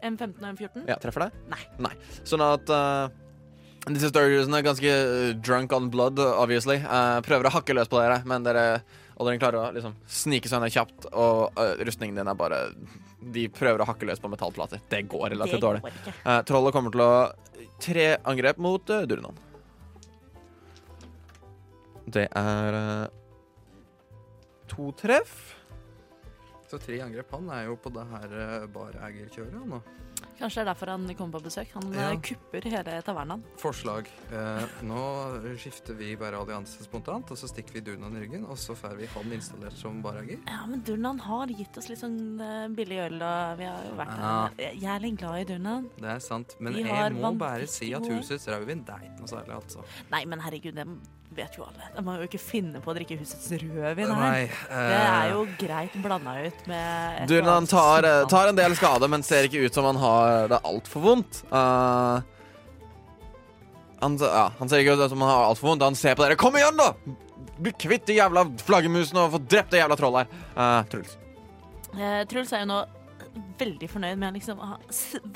En 15 og en 14? Ja, treffer det? Nei. Nei. Sånn at uh, disse Sturgesene er ganske eh, drunk on blood, obviously. Uh, prøver å hakke løs på dere, men dere Olerin klarer å liksom snike seg ned kjapt, og uh, rustningen din er bare De prøver å hakke løs på metallplater. Det går relativt det dårlig. går. Eh, trollet kommer til å tre angrep mot uh, Durnan. Det er uh, to treff. Så tre angrep. Han er jo på det her uh, bareegerkjøret han nå. Kanskje det er derfor han kommer på besøk. Han Ja. eh, kupper hele tavernaen. Forslag. Eh, nå skifter vi bare allianse spontant, og så stikker vi Dunan i ryggen, og så får vi han installert som barager. Ja, men Durnan har gitt oss litt sånn eh, billig øl, og vi har jo vært Ja. der. Jeg er litt glad i Durnan. Det er sant, men jeg må bare si at husets rødvin det er ikke noe særlig, altså. Nei, men herregud, det vet jo alle. De må jo ikke finne på å drikke husets rødvin her. Nei, Det er jo greit blanda ut med Durnan tar, eh, tar en del skade, men ser ikke ut som han har det altfor vondt. Uh, han, ja, han ser ikke ut som han har altfor vondt. Han ser på dere. Kom igjen, da! Bli kvitt de jævla flaggermusene og få drept det jævla trollet her. Uh, Truls. Eh, Truls er jo nå veldig fornøyd med å liksom ha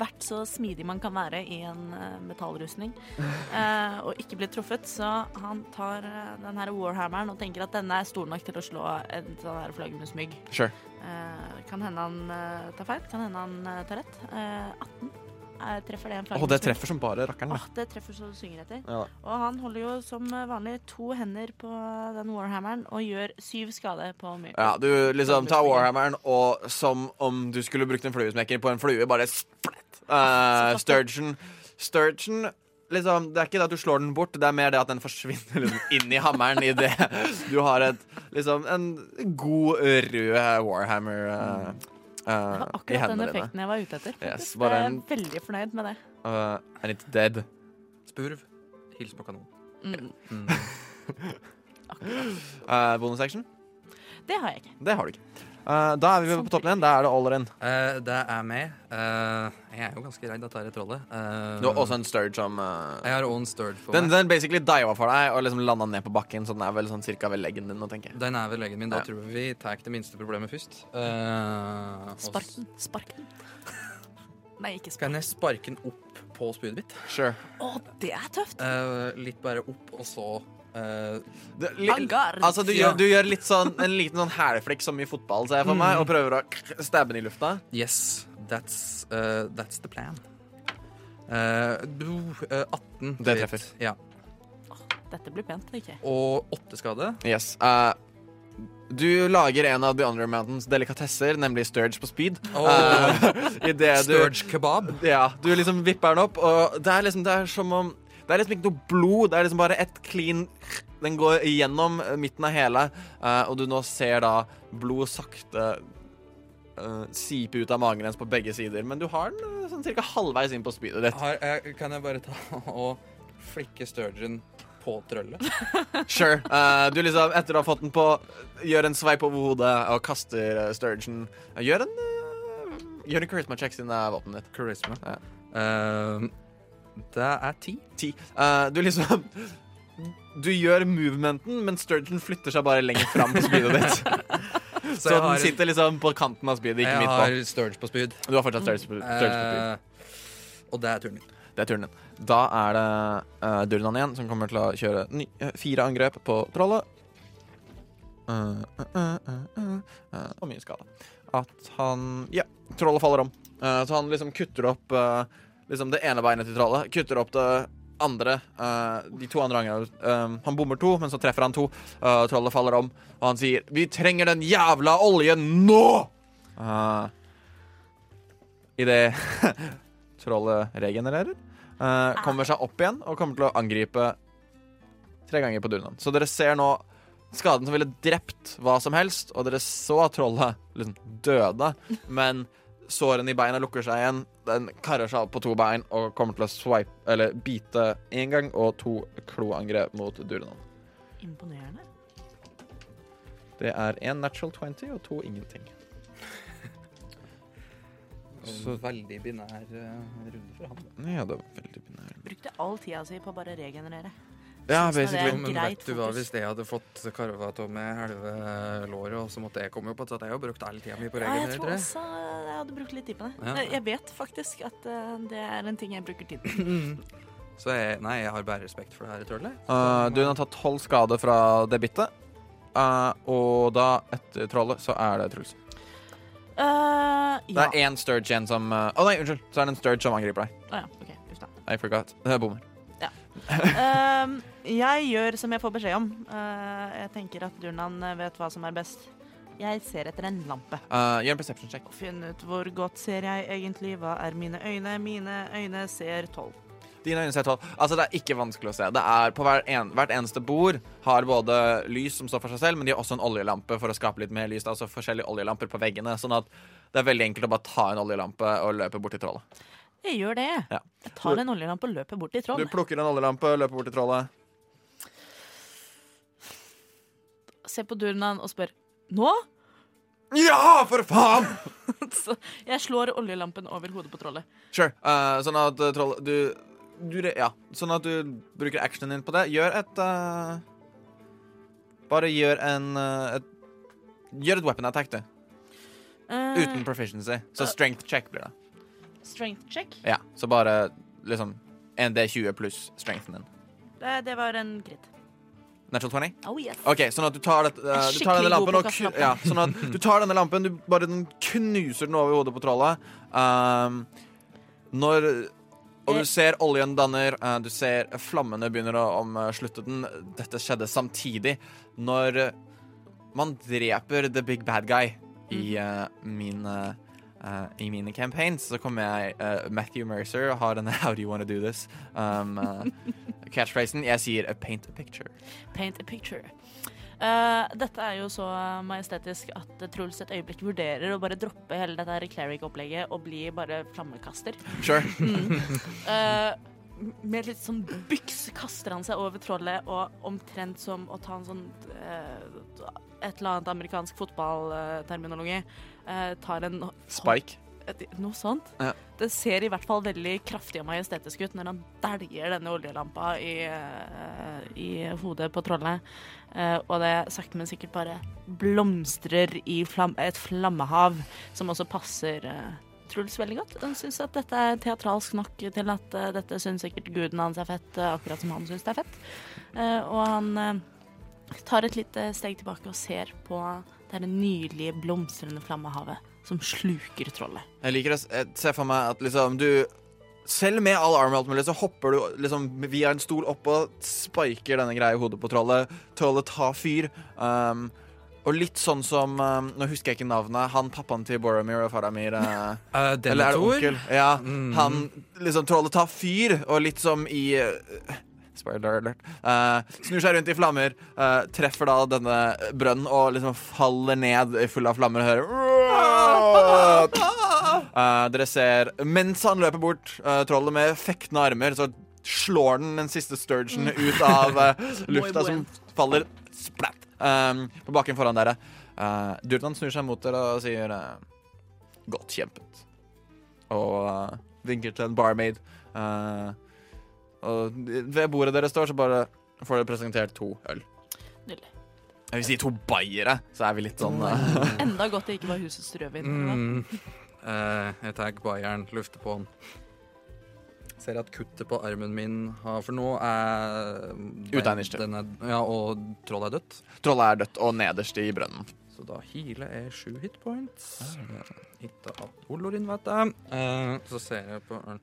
vært så smidig man kan være i en eh, metallrustning, eh, og ikke blitt truffet. Så han tar uh, den her warhammeren og tenker at denne er stor nok til å slå en sånn her flaggermusmygg. Sure. Eh, kan hende han eh, tar feil, kan hende han eh, tar rett. Eh, 18 eh, treffer det en Å, det treffer som bare rakkeren. Åh, det treffer så du synger etter. Ja. Og han holder jo som vanlig to hender på den warhammeren og gjør syv skade på myr. Ja, du liksom tar warhammeren, og som om du skulle brukt en fluesmekker på en flue, bare splett. Uh, Sturgeon Sturgeon liksom, Det er ikke det at du slår den bort, det er mer det at den forsvinner liksom, inn i hammeren idet du har et, liksom, en god rød Warhammer uh, Det var akkurat den dine. effekten jeg var ute etter. Yes, jeg er en- veldig fornøyd med det. Uh, and it's dead. Spurv. Hils på kanon. Mm. Uh, bonus action? Det har jeg ikke. Det har du ikke. Uh, da er vi på toppen igjen. Da er det Olren. in. Eh, det er meg. Uh, jeg er jo ganske redd dette her trollet. Uh, Du har også en sturge som uh, Jeg har også en sturge for den, meg. den basically diva for deg og liksom landa ned på bakken, så den er vel sånn cirka ved leggen din nå, tenker jeg. Den er ved leggen min. Da Ja. tror jeg vi tar det minste problemet først. sparken. Sparken. Spark den. Spark den. Nei, ikke spark. Kan jeg sparke den opp på spydet mitt? Sure. Å, det er tøft! Eh, litt bare opp, og så eh, Det, li, altså, du, Ja. gjør, du gjør litt sånn en liten sånn hælflikk som i fotball, ser jeg for meg, og prøver å stabbe den i lufta. Yes, that's, uh, that's the plan. Uh, du, eh, 18 Det treffer. Ja. Dette blir pent, ikke? Og 8 skade. Yes. Uh, du lager en av The Under Mountains delikatesser, nemlig Sturge på speed. Oh. Uh, i det du Sturge kebab. Ja, du liksom vipper den opp, og det er liksom Det er som om Det er liksom ikke noe blod, det er liksom bare ett clean Den går gjennom midten av hele, eh, og du nå ser da blod sakte eh, sipe ut av magen hennes på begge sider, men du har den eh, sånn cirka halvveis inn på spydet ditt. Har, jeg, kan jeg bare ta og flikke Sturgeon på trøllet? Sure. Uh, du liksom, etter å ha fått den på, gjør en sveip over hodet og kaster uh, Sturgeon. Eh, Gjør en uh, Gjør en charisma check siden det er våpenet ditt. Charisma. Ja. Eh, det er ti. Ti. Uh, du liksom Du gjør movementen, men Sturgeon flytter seg bare lenger fram på spydet ditt. Så, Så den sitter liksom på kanten av spydet, ikke Jeg har på. Sturge på spyd. Du har fortsatt Sturge på, Sturge på spyd. Uh, og det er turen min. Det er turen din. Da er det uh, Durnan igjen som kommer til å kjøre ny, uh, fire angrep på trollet. Uh, og mye skade. At han Ja, trollet faller om. Så han liksom kutter opp liksom det ene beinet til trollet. Kutter opp det andre. uh, de to andre gangene Um, han bommer to, men så treffer han to. Uh, trollet faller om, og han sier 'Vi trenger den jævla oljen nå!' Uh, Idet trollet regenererer, uh, kommer seg opp igjen og kommer til å angripe tre ganger på Dunan. Så dere ser nå skaden som ville drept hva som helst, og dere så trollet liksom døde, men sårene i beina lukker seg igjen. Den karrer seg opp på to bein og kommer til å swipe, eller bite én gang og to kloangrep mot Durnan. Imponerende. Det er én natural 20 og to ingenting. Så- Veldig binær eh, runde for han. Ja, det var veldig binær. Brukte all tida si på å bare regenerere. Ja, er basically. Men greit vet du hva, fokus. hvis jeg hadde fått karva av med halve låret, og så måtte jeg komme opp, så hadde jeg jo brukt all tida mi på Ja, jeg tror også jeg hadde brukt litt tid på det. Ja. Jeg- Jeg vet faktisk at eh, det er en ting jeg bruker tid på. Så jeg, nei, jeg har bare respekt for det her trollet. Uh, du har tatt tolv skade fra det bittet. Uh, og da, etter trollet, så er det Truls. Eh, Det er én Sturge igjen som uh, Å nei, unnskyld. Så er det en Sturge som angriper deg. Å ja, ok, uff da. I forgot. Det er bommer. Ehm, jeg gjør som jeg får beskjed om. Uh, jeg tenker at Durnan vet hva som er best. Jeg ser etter en lampe. Uh, gjør en perception check. Og finne ut hvor godt ser jeg egentlig. Hva er mine øyne? Mine øyne ser tolv. Dine øyne ser tolv. Altså, det er ikke vanskelig å se. Det er På hver en, hvert eneste bord har både lys som står for seg selv, men de har også en oljelampe for å skape litt mer lys. Det er altså forskjellige oljelamper på veggene, sånn at det er veldig enkelt å bare ta en oljelampe og løpe bort til trollet. Jeg gjør det. Ja. Jeg tar en oljelampe og løper bort til Du plukker en oljelampe, løper bort til trollet. Ser på Durnan og spør nå. Ja, for faen! Så jeg slår oljelampen over hodet på trollet. Sure. Uh, sånn at uh, trollet Du, du Ja. Sånn at du bruker actionen din på det. Gjør et uh, Bare gjør en et, Gjør et weapon attack, du. Eh, Uten proficiency. Så strength check blir det. Strength check. Ja, Så bare liksom en D20 pluss strengthen din. Det, det var en krit. Natural 20? Oh yes. OK, sånn at du tar, det, uh, er du tar denne lampen og ja, Sånn at du tar denne lampen, du bare den knuser den over hodet på trollet. Um, når Og du Eh. ser oljen danner, uh, du ser flammene begynner å omslutte den. Dette skjedde samtidig når man dreper the big bad guy i uh, min uh, eh, i mine campaigns så kommer jeg uh, Matthew Mercer har denne How do you wanna do this? Um, eh, catchphrasen. Jeg sier a paint a picture. Paint a picture. Uh, dette er jo så majestetisk at Truls et øyeblikk vurderer å bare droppe hele dette cleric-opplegget og bli bare flammekaster. Sure. Eh, med litt sånn byks kaster han seg over trollet, og omtrent som å ta en sånn uh, Et eller annet amerikansk fotballterminologi. eh, tar en Spike. Et, Noe sånt. Ja. Det ser i hvert fall veldig kraftig og majestetisk ut når han dæljer denne oljelampa i, eh, i hodet på trollet. Eh, og det sakte, men sikkert bare blomstrer i flam et flammehav, som også passer uh, Truls veldig godt. Han syns at dette er teatralsk nok til at eh, dette syns sikkert guden hans er fett, eh, akkurat som han syns det er fett. Eh, og han eh, tar et lite steg tilbake og ser på det nydelige, blomstrende flammehavet som sluker trollet. Jeg liker det. Jeg ser se for meg at liksom du Selv med all armor alt mulig, så hopper du liksom via en stol opp og spiker denne greia i hodet på trollet. Trollet tar fyr. Um, og litt sånn som um, Nå husker jeg ikke navnet. Han pappaen til Boromir og Faramir. uh, Uh, eller er det onkel? Ja. Mm. Han liksom Trollet tar fyr, og litt som i eh, Spoiler alert. Uh, snur seg rundt i flammer, uh, treffer da denne brønnen og liksom faller ned full av flammer og hører uh, Dere ser Mens han løper bort, trollet med fektende armer, så slår den den siste sturgeon ut av lufta, som faller splatt på bakken foran dere. Uh, Durnan snur seg mot dere og sier Godt kjempet. Og vinker til en barmaid. Eh, og ved bordet dere står, så bare får dere presentert to øl. Nydelig. Jeg vil si to bayere, så er vi litt sånn uh... Enda godt det ikke var husets rødvin. Mm. Uh, jeg tar bayeren, lufter på den. Ser at kuttet på armen min har For nå er Ute er, Ja, og trollet er dødt. Trollet er dødt og nederst i brønnen. Så da healer jeg sju hitpoints. Hitta av Olorin, vet jeg. Uh, så ser jeg på ølen.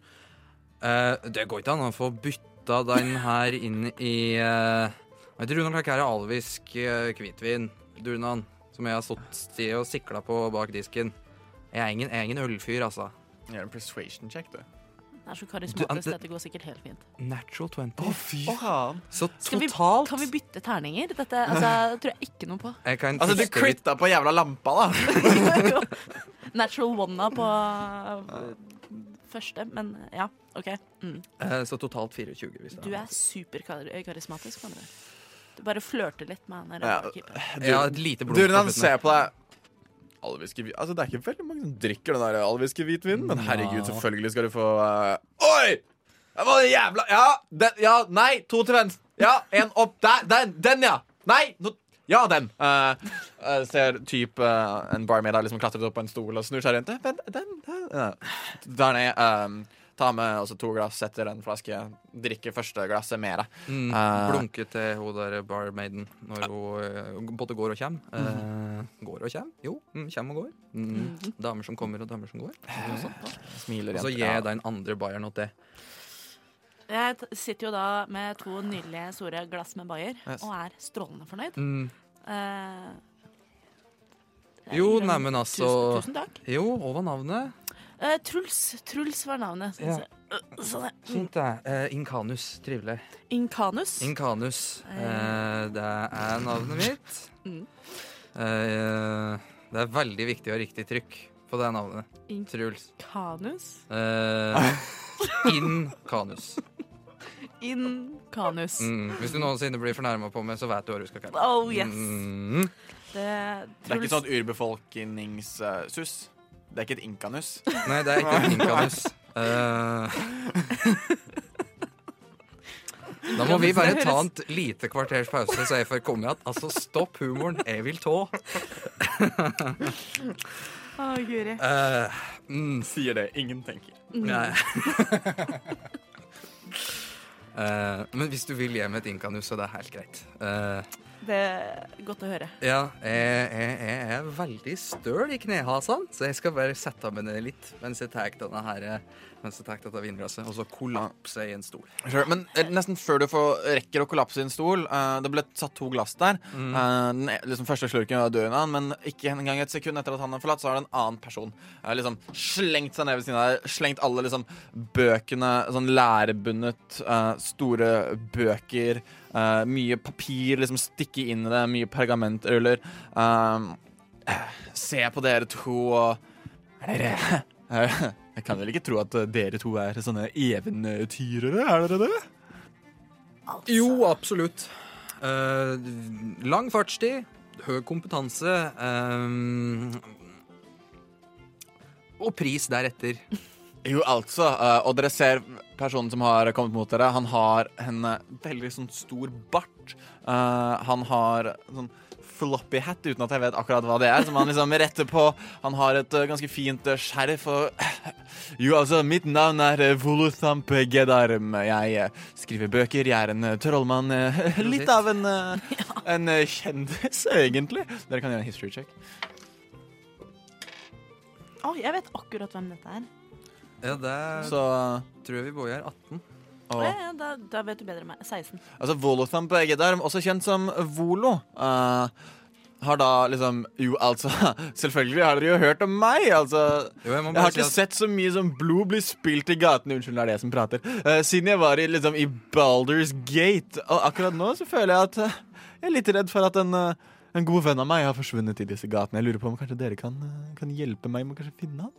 Eh, det går ikke an å få bytta den her inn i uh, Vet du, Runar Klakk er alvisk uh, hvitvin, Durnan, som jeg har stått i og sikla på bak disken. Jeg er ingen, jeg er ingen ølfyr, altså. Gjør en persuasion check, du. Det er så karismatisk. Dette går sikkert helt fint. Natural 20. fy faen. Så totalt vi, kan vi bytte terninger? Dette altså, det tror jeg ikke noe på. jeg kan Altså, du critta på jævla lampa, da. Natural one på uh, første, men ja, OK. Mm. Eh, så totalt 24, hvis Du er superkarismatisk, kan du. Du bare flørter litt med han der. Ja. et lite blod Durnan se ser på deg. Alviske Altså, Det er ikke veldig mange som drikker den der alviske hvitvinen, men herregud, selvfølgelig skal du få uh... Oi! Det var jævla Ja, den, ja, nei, to til venstre. Ja, en opp der. Den, den ja. Nei, no, ja, den. Uh, uh, ser typ uh, en barmaid har liksom klatret opp på en stol og snur seg rundt. Den, den, den. Ja. Der ned. Um, ta med også to glass, setter en flaske, drikker første glasset mer. Mm, blunke til hun der barmaiden når hun både går og kommer. Eh, går og kommer? Jo, mm, kommer og går. Mm. Damer som kommer og damer som går. Og så- Smiler Og så gir Ja. jeg den andre bayeren åt det. Jeg sitter jo da med to nydelige store glass med bayer Yes. og er strålende fornøyd. Mm. Eh, Jo, jeg- neimen altså Tusen, tusen takk. Jo, og hva navnet? Eh, Truls. Truls var navnet. Ja. Øh, Sånn, ja. Fint, det. Eh, Inkanus. Trivelig. Inkanus. Inkanus. Eh, det er navnet mitt. Mm. Eh, det er veldig viktig og riktig trykk på det navnet. Truls. Inkanus? Eh, Inkanus. Inkanus. Mm. Hvis du noensinne blir fornærma på meg, så vet du hva du skal kalle. Oh yes. Mm. Det, Det er ikke sånn urbefolkningssus. Det er ikke et inkanus. Nei, det er ikke et inkanus. Eh, da må vi bare ta en lite kvarters pause, så jeg får komme igjen. Altså, stopp humoren. Jeg vil tå. Å, guri. Uh, mm, Sier det. Ingen tenker. nei. Eh, men hvis du vil hjem et inkanus, så det er helt greit. Uh, Det er godt å høre. Ja, jeg, jeg, jeg er veldig støl i knehasene, så jeg skal bare sette meg ned litt mens jeg tar denne her mens det tar dette vinglasset, og så kollapse i en stol. Sure. Men eh, nesten før du får, rekker å kollapse i en stol uh, Det ble satt to glass der. Mm. Uh, den e- liksom første slurken var døden av han, men ikke engang et sekund etter at han har forlatt, så har det en annen person uh, liksom slengt seg ned ved siden av deg. Slengt alle liksom bøkene, sånn lærebundet, store bøker. mye papir liksom stikke inn i det, mye pergamentruller. Se på dere to og Er dere Jeg kan vel ikke tro at eh, dere to er sånne eventyrere, er dere det? Jo, absolutt. Eh, lang fartstid, høy kompetanse eh, Og pris deretter. Jo, altså. eh, og dere ser personen som har kommet mot dere. Han har en eh, veldig sånn stor bart. Uh, han har sånn floppy hat, uten at jeg vet akkurat hva det er, som han liksom retter på. Han har et uh, ganske fint uh, skjerf og Jo, altså, mitt navn er Voluthamp Gedarm. Jeg skriver bøker. Jeg er en trollmann. litt av en, en kjendis, egentlig. Dere kan gjøre en history check. Å, jeg vet akkurat hvem dette er. Ja, det Så tror jeg vi både er 18. og, Ja, ja, da, da vet du bedre enn meg. 16. Altså Volothamp Gedarm, også kjent som Volo, Uh, har da liksom Jo, altså Selvfølgelig har dere jo hørt om meg, altså. Jo, jeg Jeg har har si ikke at sett så mye som blod bli spilt i gatene. Unnskyld, det er det som prater. Uh, siden jeg var i, liksom, i Balders Gate. Og akkurat nå så føler jeg at uh, jeg er litt redd for at en, en god venn av meg har forsvunnet i disse gatene. Jeg lurer på om kanskje dere kan, kan hjelpe meg med å finne han?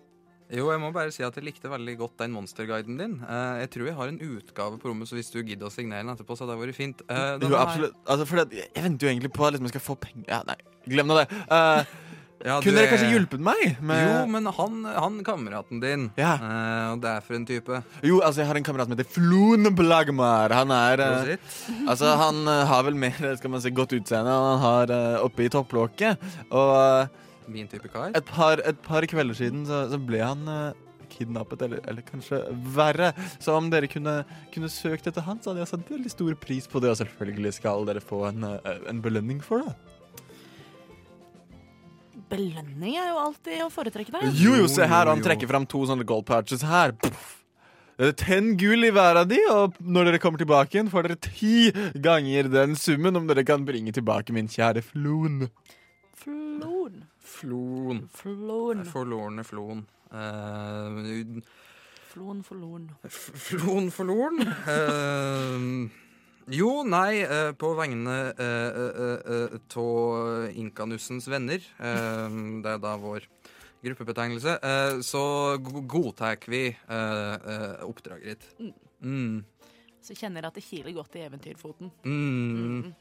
Jo, jeg må bare si at jeg likte veldig godt den monsterguiden din. Uh, jeg tror jeg har en utgave på rommet, så hvis du gidder å signere den etterpå, så hadde det vært fint. Uh, Jo, her- absolutt. Altså, for det, jeg venter jo egentlig på at liksom, jeg skal få penger Ja, nei, glem nå det. Uh, Ja, du kunne dere er- kanskje hjulpet meg? Med... Jo, men han, han kameraten din, Ja. uh, og det er for en type. Jo, altså, jeg har en kamerat som heter Flun Blagmar. Han er uh, Altså, han uh, har vel mer skal man si, godt utseende enn han har oppe i topplokket. Og Min type kar. et, par, et par kvelder siden så, så ble han uh, kidnappet, eller, eller kanskje verre. Så om dere kunne, kunne søkt etter han, så hadde jeg satt veldig stor pris på det. Og selvfølgelig skal dere få en, eh, en belønning for det. Belønning er jo alltid å foretrekke der. Jo, jo, se her, han trekker fram to sånne gold patches her. Puff. Ten gull i hver av de, og når dere kommer tilbake igjen, får dere ti ganger den summen om dere kan bringe tilbake min kjære Floen. Flon. Flon. Floen. Forlorne floen. Uh, Flon, flon. f- flon forloren? Eh, jo, nei, eh, på vegne av Inkanussens venner, eh, det er da vår gruppebetegnelse, eh, så go- godtar vi eh, eh, oppdraget ditt. Mm. Så kjenner jeg at det kiler godt i eventyrfoten. Mm.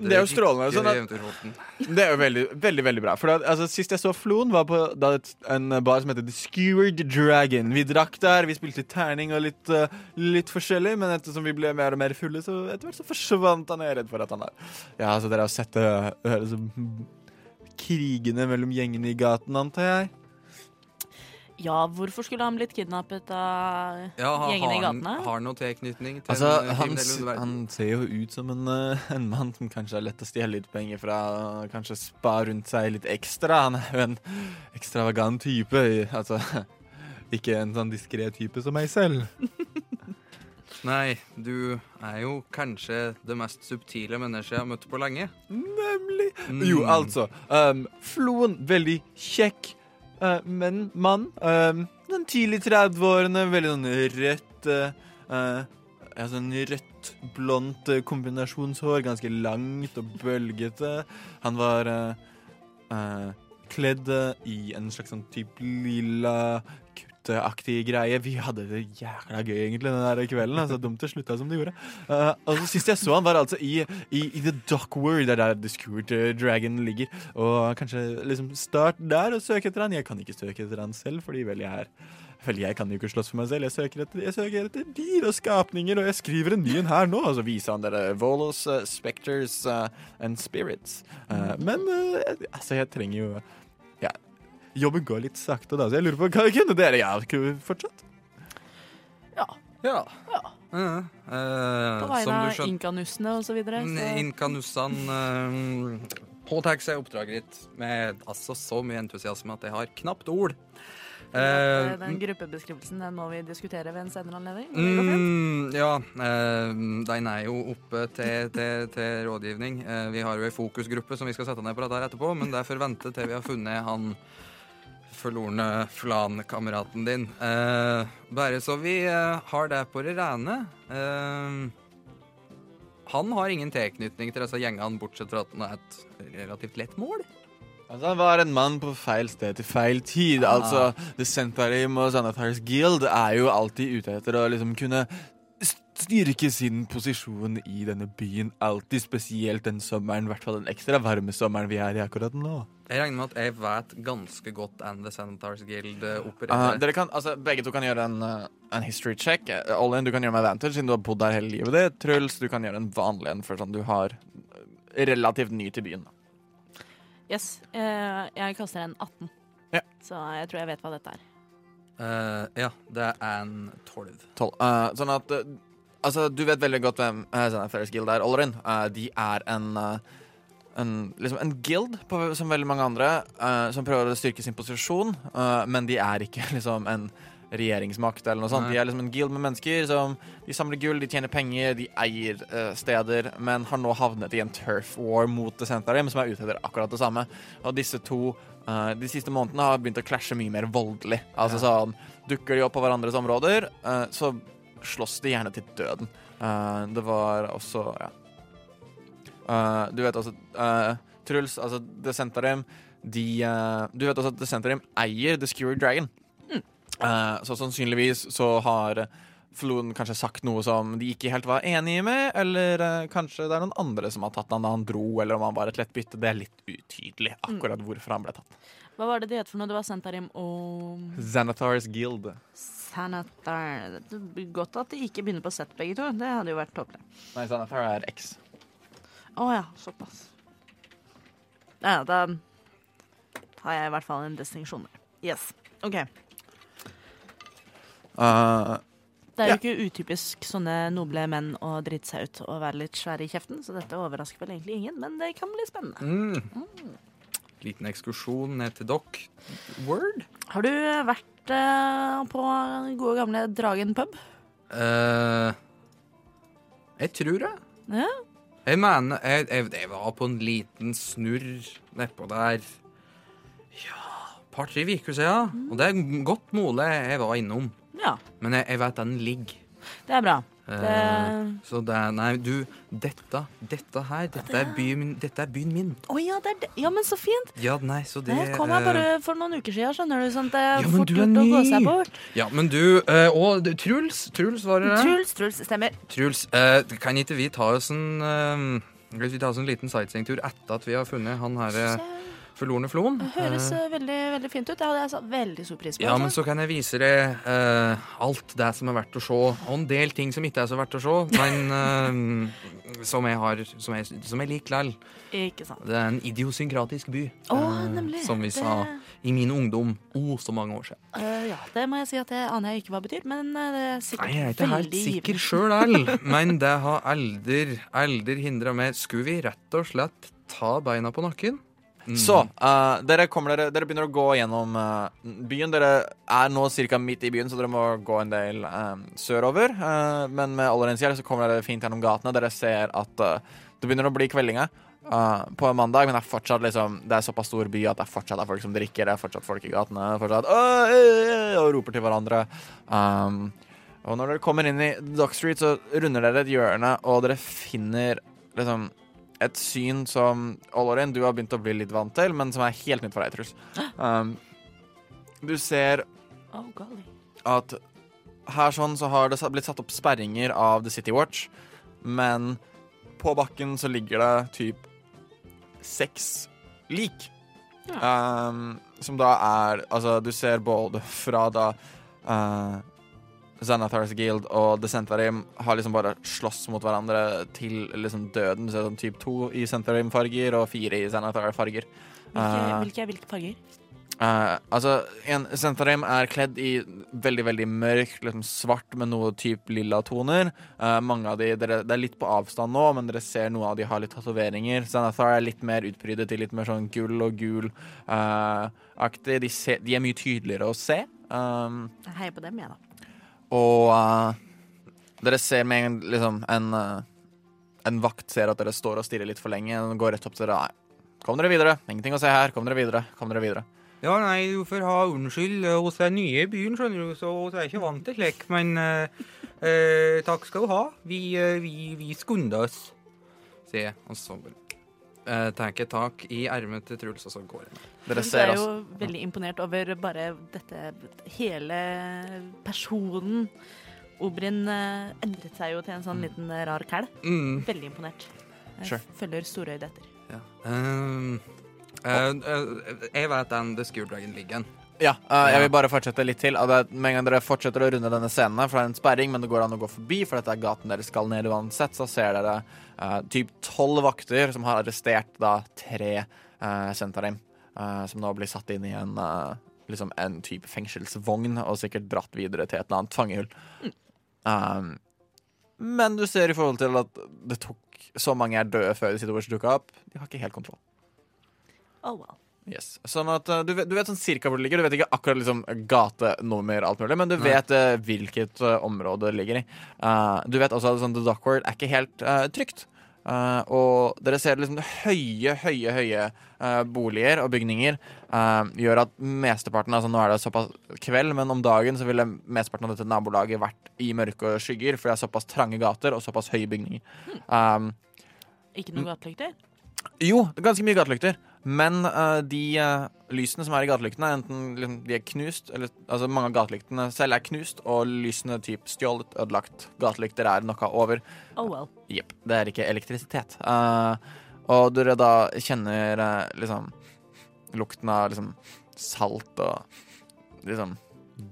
Det er jo strålende. Sånn at, det er jo veldig, veldig veldig bra. For da, altså, Sist jeg så Floen, var på da, en bar som heter The Skewered Dragon. Vi drakk der, vi spilte terning og litt, uh, litt forskjellig, men ettersom vi ble mer og mer fulle, så etter hvert så forsvant han. Jeg er redd for at han er Ja, altså Dere har sett det høres som krigene mellom gjengene i gaten, antar jeg? Ja, hvorfor skulle han blitt kidnappet av Ja, har, gjengene i har, han- gatene? har han noe tilknytning til Altså, han, han ser jo ut som en, eh, en mann som kanskje er lett å stjele litt penger fra. Kanskje spa rundt seg litt ekstra. Han er jo en ekstravagant type. Altså, ikke en sånn diskré type som meg selv. Nei, du er jo kanskje det mest subtile mennesket jeg har møtt på lenge. Nemlig. Mm. Jo, altså. Um, Floen, veldig kjekk, eh, men mann. Uh, den tidlig 30-årene, veldig sånn rødt uh, ja, sånn rødt, blondt eh, kombinasjonshår. Ganske langt og bølgete. Han var eh, eh, kledd eh, i en slags sånn type lilla kutteaktig greie. Vi hadde det jækla gøy egentlig den der kvelden. Altså, dumt det slutta som det gjorde. Uh, og så Sist jeg så han, var altså i, i, i The Dockward, det er der The Scourt eh, Dragon ligger. Og kanskje liksom start der og søk etter han. Jeg kan ikke søke etter han selv, fordi vel jeg er Vel, jeg kan jo ikke slåss for meg selv. Jeg søker etter, jeg søker etter dyr og skapninger, og jeg skriver en ny en her nå. Og så viser han dere Volos, uh, Spectres uh, and Spirits. Uh, men altså, jeg trenger jo jobben går litt sakte, da, så jeg lurer på hva kunne dere gjøre fortsatt? Ja. Ja. Ja. Eh, uh, På vegne av inkanussene og så videre. Så. Inkanussan uh, påtar seg oppdraget ditt med altså så mye entusiasme at jeg har knapt ord. Eh, Eh, den gruppebeskrivelsen den må vi diskutere ved en senere anledning. Mm, ja, Uh, den er jo oppe til, til, til rådgivning. Uh, vi har jo ei fokusgruppe som vi skal sette ned på dette etterpå, men det er vente til vi har funnet han forlorne flankameraten din. Eh, bare så vi eh, har det på det rene. Eh, han har ingen tilknytning til disse gjengene, bortsett fra at han er et relativt lett mål. Altså, han var en mann på feil sted til feil tid. Ah. Altså, The Centarim og Xanathars Guild er jo alltid ute etter å liksom kunne styrke sin posisjon i denne byen. Alltid spesielt den sommeren, i hvert fall den ekstra varme sommeren vi er i akkurat nå. Jeg regner med at jeg vet ganske godt And The Sanitars Guild opererer. Uh, dere kan, altså, begge to kan gjøre en, uh, en history check. Uh, Olin, du kan gjøre med advantage siden du har bodd der hele livet ditt. Truls, du kan gjøre en vanlig en for sånn du har relativt ny til byen. Yes. Uh, jeg kaster en 18. yeah. Så jeg tror jeg vet hva dette er. Eh, ja, det er en tolv. Tolv. Uh, sånn at uh, Altså, du vet veldig godt hvem uh, Sanitars Guild er, Olrin. Uh, de er en uh, en, liksom en guild, på, som veldig mange andre, uh, som prøver å styrke sin posisjon, uh, men de er ikke liksom en regjeringsmakt eller noe sånt. Nei. De er liksom en guild med mennesker som de samler gull, de tjener penger, de eier uh, steder, men har nå havnet i en turf war mot The Centarim, som er ute etter akkurat det samme. Og disse to uh, de siste månedene har begynt å klasje mye mer voldelig. Altså sånn Dukker de opp på hverandres områder, uh, så slåss de gjerne til døden. Det var også Ja. Uh, du vet også uh, Truls, altså The Centerim de, uh, Du vet også at The Centerim eier The Skewered Dragon. Uh, så sannsynligvis så har Floden kanskje sagt noe som de ikke helt var enige med, eller kanskje det er noen andre som har tatt han da han dro, eller om han var et lett bytte. Det er litt utydelig akkurat hvorfor han ble tatt. Hva var det de het for noe? Det var Sentarim og Xanathars Guild. Xanathar, Det er Godt at de ikke begynner på Z, begge to. Det hadde jo vært tåpelig. Nei, Xanathar er X. Å ja, såpass. Ja, da har jeg i hvert fall en distinksjon der. Yes. OK. Uh, Det er jo Ja. ikke utypisk sånne noble menn å drite seg ut og være litt svære i kjeften, så dette overrasker vel egentlig ingen, men det kan bli spennende. Mm. Liten ekskursjon ned til dokk. Word? Har du vært uh, på gode gamle Dragen pub? Uh, jeg tror det. Ja. Jeg mener jeg, jeg, jeg var på en liten snurr nedpå der Ja, et par-tre uker siden. Og det er godt mulig jeg var innom. Ja, Men jeg, jeg vet den ligger. det er bra. Eh, Det- Så det er Nei, du, dette, dette her, dette er byen, dette er byen min. Å ja, det er det. Ja, men så fint. Ja, nei, så det Det kom jeg eh, bare for noen uker siden, skjønner du. Sånn det er Ja, fort gjort å gå seg bort. Ja, men du eh, Og Truls, Truls var det? Truls, Truls, stemmer. Truls, eh, kan ikke vi ta oss en eh, vi ta oss en liten sightseeingtur etter at vi har funnet han her eh, forlorne floen? Høres eh, veldig veldig fint ut. Det hadde jeg satt veldig stor pris på. ja, men så kan jeg vise deg uh, alt det som er verdt å se, og en del ting som ikke er så verdt å se, men uh, som jeg har Som jeg, som jeg liker likevel. Ikke sant. Det er en idiosynkratisk by, oh, som vi Det- sa i min ungdom. Å, så mange år siden. Ja, det må jeg si at det aner jeg ikke hva betyr, men det er sikkert Nei, jeg er ikke helt sikker sjøl all, men det har aldri, aldri hindra meg. Skulle vi rett og slett ta beina på nakken? Mm. Så uh, dere, dere, dere begynner å gå gjennom uh, byen. Dere er nå ca. midt i byen, så dere må gå en del eh, sørover. Uh, men med Ollerens hjelp så kommer dere fint gjennom gatene. Dere ser at det begynner å bli kveldinge på en mandag, men det er fortsatt liksom Det er såpass stor by at det er fortsatt er folk som drikker, det er fortsatt folk i gatene fortsatt, øy, øh», og roper til hverandre. Um, og når dere kommer inn i Dock Street, så runder dere et hjørne, og dere finner liksom et syn som Olorin, du har begynt å bli litt vant til, men som er helt nytt for deg, Truls. Um, du ser golly. at her sånn så har det blitt satt opp sperringer av The City Watch, men på bakken så ligger det typ seks lik. Um, som da er Altså, du ser både fra da uh, Xanathars Guild og The Centerim har liksom bare slåss mot hverandre til liksom døden. Ser sånn typ to i Centerim-farger og fire i Xanathar-farger. Hvilke, Eh, hvilke, hvilke farger? Uh, altså, en Sentarim er kledd i veldig veldig mørkt, liksom svart med noe type lilla toner. Uh, mange av de, dere, Det er litt på avstand nå, men dere ser noen av de har litt tatoveringer. Xanathar er litt mer utprydet i litt mer sånn gull og gul-aktig. de, de er mye tydeligere å se. Um, Jeg heier på dem, jeg, da. Og uh, dere ser med en, liksom, en, uh, en vakt ser at dere står og stirrer litt for lenge. Den går rett opp til dere. Nei, Kom dere videre. Ingenting å se her. Kom dere videre. Kom dere videre. Ja, nei, du får ha unnskyld. Hos er nye i byen, skjønner du, så vi er ikke vant til slikt. Men uh, eh, takk skal du ha. Vi, eh, vi, vi skunder oss. sier jeg. Eh, tar jeg tak i ermet til Truls, og så går jeg. Dere Jeg ser er altså jo veldig imponert over bare dette hele personen. Obrin eh, endret seg jo til en sånn liten eh, rar kæl. Mm. Veldig imponert. Jeg Sure. følger storøyd etter. Ja. Um, eh, eh, jeg vet den The Skewer Dragon ligger. Ja, uh, jeg vil bare fortsette litt til. Med en gang dere fortsetter å runde denne scenen, for det er en sperring, men det går an å gå forbi, for dette er gaten dere skal ned uansett, så ser dere uh, typ tolv vakter som har arrestert da tre uh, Sentarim, eh, som nå blir satt inn i en eh, liksom en type fengselsvogn og sikkert dratt videre til et eller annet fangehull. Um, men du ser i forhold til at det tok så mange er døde før de sitter dukka opp, de har ikke helt kontroll. Oh well. Yes. Sånn at uh, du, vet, du vet sånn cirka hvor det ligger. Du vet ikke akkurat liksom gatenummer, alt mulig, men du Nei. vet uh, hvilket uh, område det ligger i. Du vet også at sånn, The Dockward er ikke helt trygt. Og dere ser liksom høye, høye, høye uh, boliger og bygninger gjør at mesteparten Altså nå er det såpass kveld, men om dagen så ville mesteparten av dette nabolaget vært i mørke og skygger, for det er såpass trange gater og såpass høye bygninger. Um, Ikke noen gatelykter? jo, ganske mye gatelykter. Men uh, de uh, lysene som er i gatelyktene, enten liksom, de er knust eller, Altså mange av gatelyktene selv er knust, og lysene typ stjålet, ødelagt. Gatelykter er noe over. Oh well. Jepp. Det er ikke elektrisitet. Uh, og dere da kjenner liksom lukten av liksom salt og liksom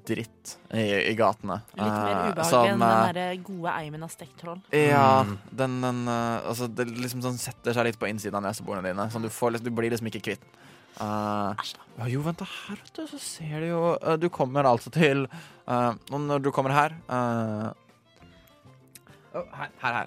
dritt i, i gatene. Litt mer ubehag ubehagelig som, enn eh, den der gode eimen av stekt troll. ja, Mm. den, den eh, Altså, det liksom sånn setter seg litt på innsiden av neseborene dine. Sånn du, får, liksom- du blir liksom ikke kvitt. Uh, ja, jo, vent da, her, vet du, så ser du jo uh, Du kommer altså til eh, Og når du kommer her eh, oh, Her, her, her.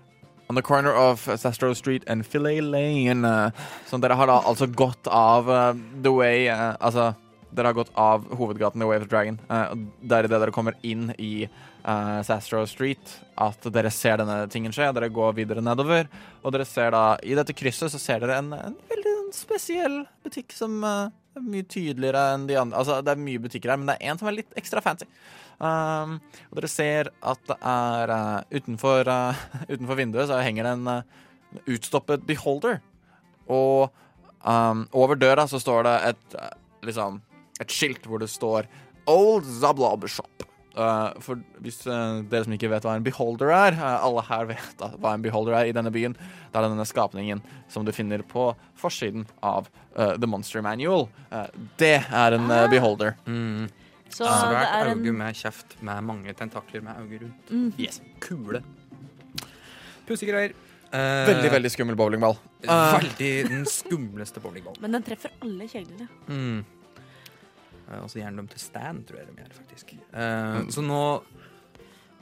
On the corner of Sastro Street and Filet Lane. eh, så dere har da altså gått av eh, The Way eh, Altså, dere har gått av hovedgaten i Wave of Dragon. Uh, det er idet dere kommer inn i uh, Sastro Street at dere ser denne tingen skje. Dere går videre nedover, og dere ser da I dette krysset så ser dere en, en veldig spesiell butikk som uh, er mye tydeligere enn de andre. Altså, det er mye butikker her, men det er en som er litt ekstra fancy. Um, og dere ser at det er uh, utenfor, uh, utenfor vinduet så henger det en uh, utstoppet beholder. Og um, over døra så står det et liksom et skilt hvor det står Old Zablob Shop. Uh, for hvis uh, dere som ikke vet hva en beholder er uh, Alle her vet da, hva en beholder er i denne byen. Det er denne skapningen som du finner på forsiden av eh, The Monster Manual. Eh, det er en eh, beholder. Mm. Så det Svært er auge en med kjeft med mange tentakler med auge rundt. mm, Yes. Kule. Pussegreier. greier. Veldig, veldig skummel bowlingball. Eh, Veldig den skumleste bowlingballen. Men den treffer alle kjeglene. Mm. Eh, Og så gjerne dem til Stan, tror jeg de gjør, faktisk. Eh, så nå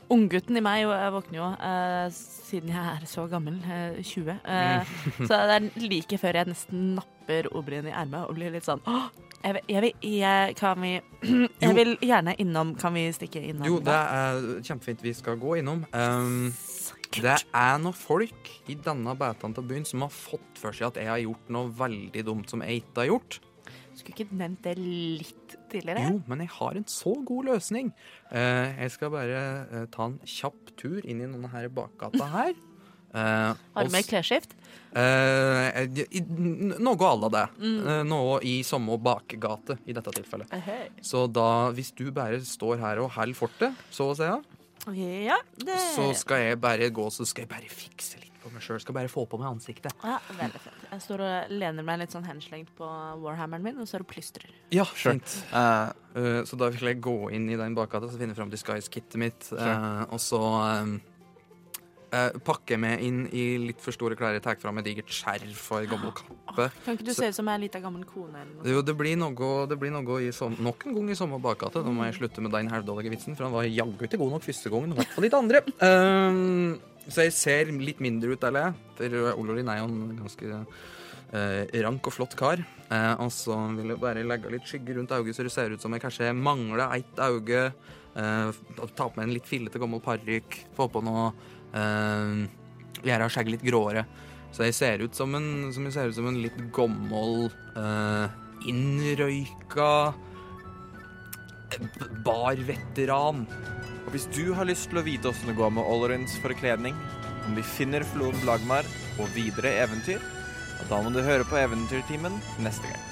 Unggutten i meg jeg våkner jo, uh, siden jeg er så gammel, uh, 20. Mm. Så det er like før jeg nesten napper Obrien i ermet og blir litt sånn Åh, jeg vil, jeg vil, jeg, kan vi, jeg vil gjerne innom Kan vi stikke innom? Jo, det er kjempefint vi skal gå innom. Um, det er noen folk i denne betaen av byen som har fått for seg at jeg har gjort noe veldig dumt som jeg ikke har gjort. Skulle ikke nevnt det litt tidligere? Jo, men jeg har en så god løsning. Eh, jeg skal bare eh, ta en kjapp tur inn i denne her bakgata her. Uh, Har du med s- klesskift? Uh, noe à la det. Eh, noe i samme bakgate i dette tilfellet. Ehøy. Så da, hvis du bare står her og holder fortet, så å si, ja, Ja, det så skal jeg bare gå så skal jeg bare fikse litt på meg sjøl. Skal bare få på meg ansiktet. ja, Veldig fett. Jeg står og lener meg litt sånn henslengt på warhammeren min, og så er det plystrer. Ja, Sure. fint. Uh, Eh, så da vil jeg gå inn i den bakgata og finne fram disguise-kittet mitt. uh, og så eh, pakker meg inn i litt for store klær. Jeg tar fram et digert skjerf og ei gammel kappe. Kan ikke du Så- se ut som ei lita gammel kone eller noe? Jo, det blir noe, det blir noe i som, nok en gang i samme bakgate. Da må jeg slutte med den halvdårlige vitsen, for han var jaggu ikke god nok første gangen. I hvert fall ikke andre. Ehm, så jeg ser litt mindre ut, eller. For Ololin er jo en ganske eh, rank og flott kar. Eh, og så vil jeg bare legge litt skygge rundt øyet, så det ser ut som jeg kanskje mangler ett øye. Eh, ta på meg en litt fillete gammel parykk. Få på noe eh, Gjøre skjegget litt gråere. Så jeg ser ut som en, som ut som en litt gammel, eh, innrøyka barveteran. Og hvis du har lyst til å vite åssen det går med Ollerins forkledning, om vi finner floden Blagmar og videre eventyr, da må du høre på Eventyrtimen neste gang.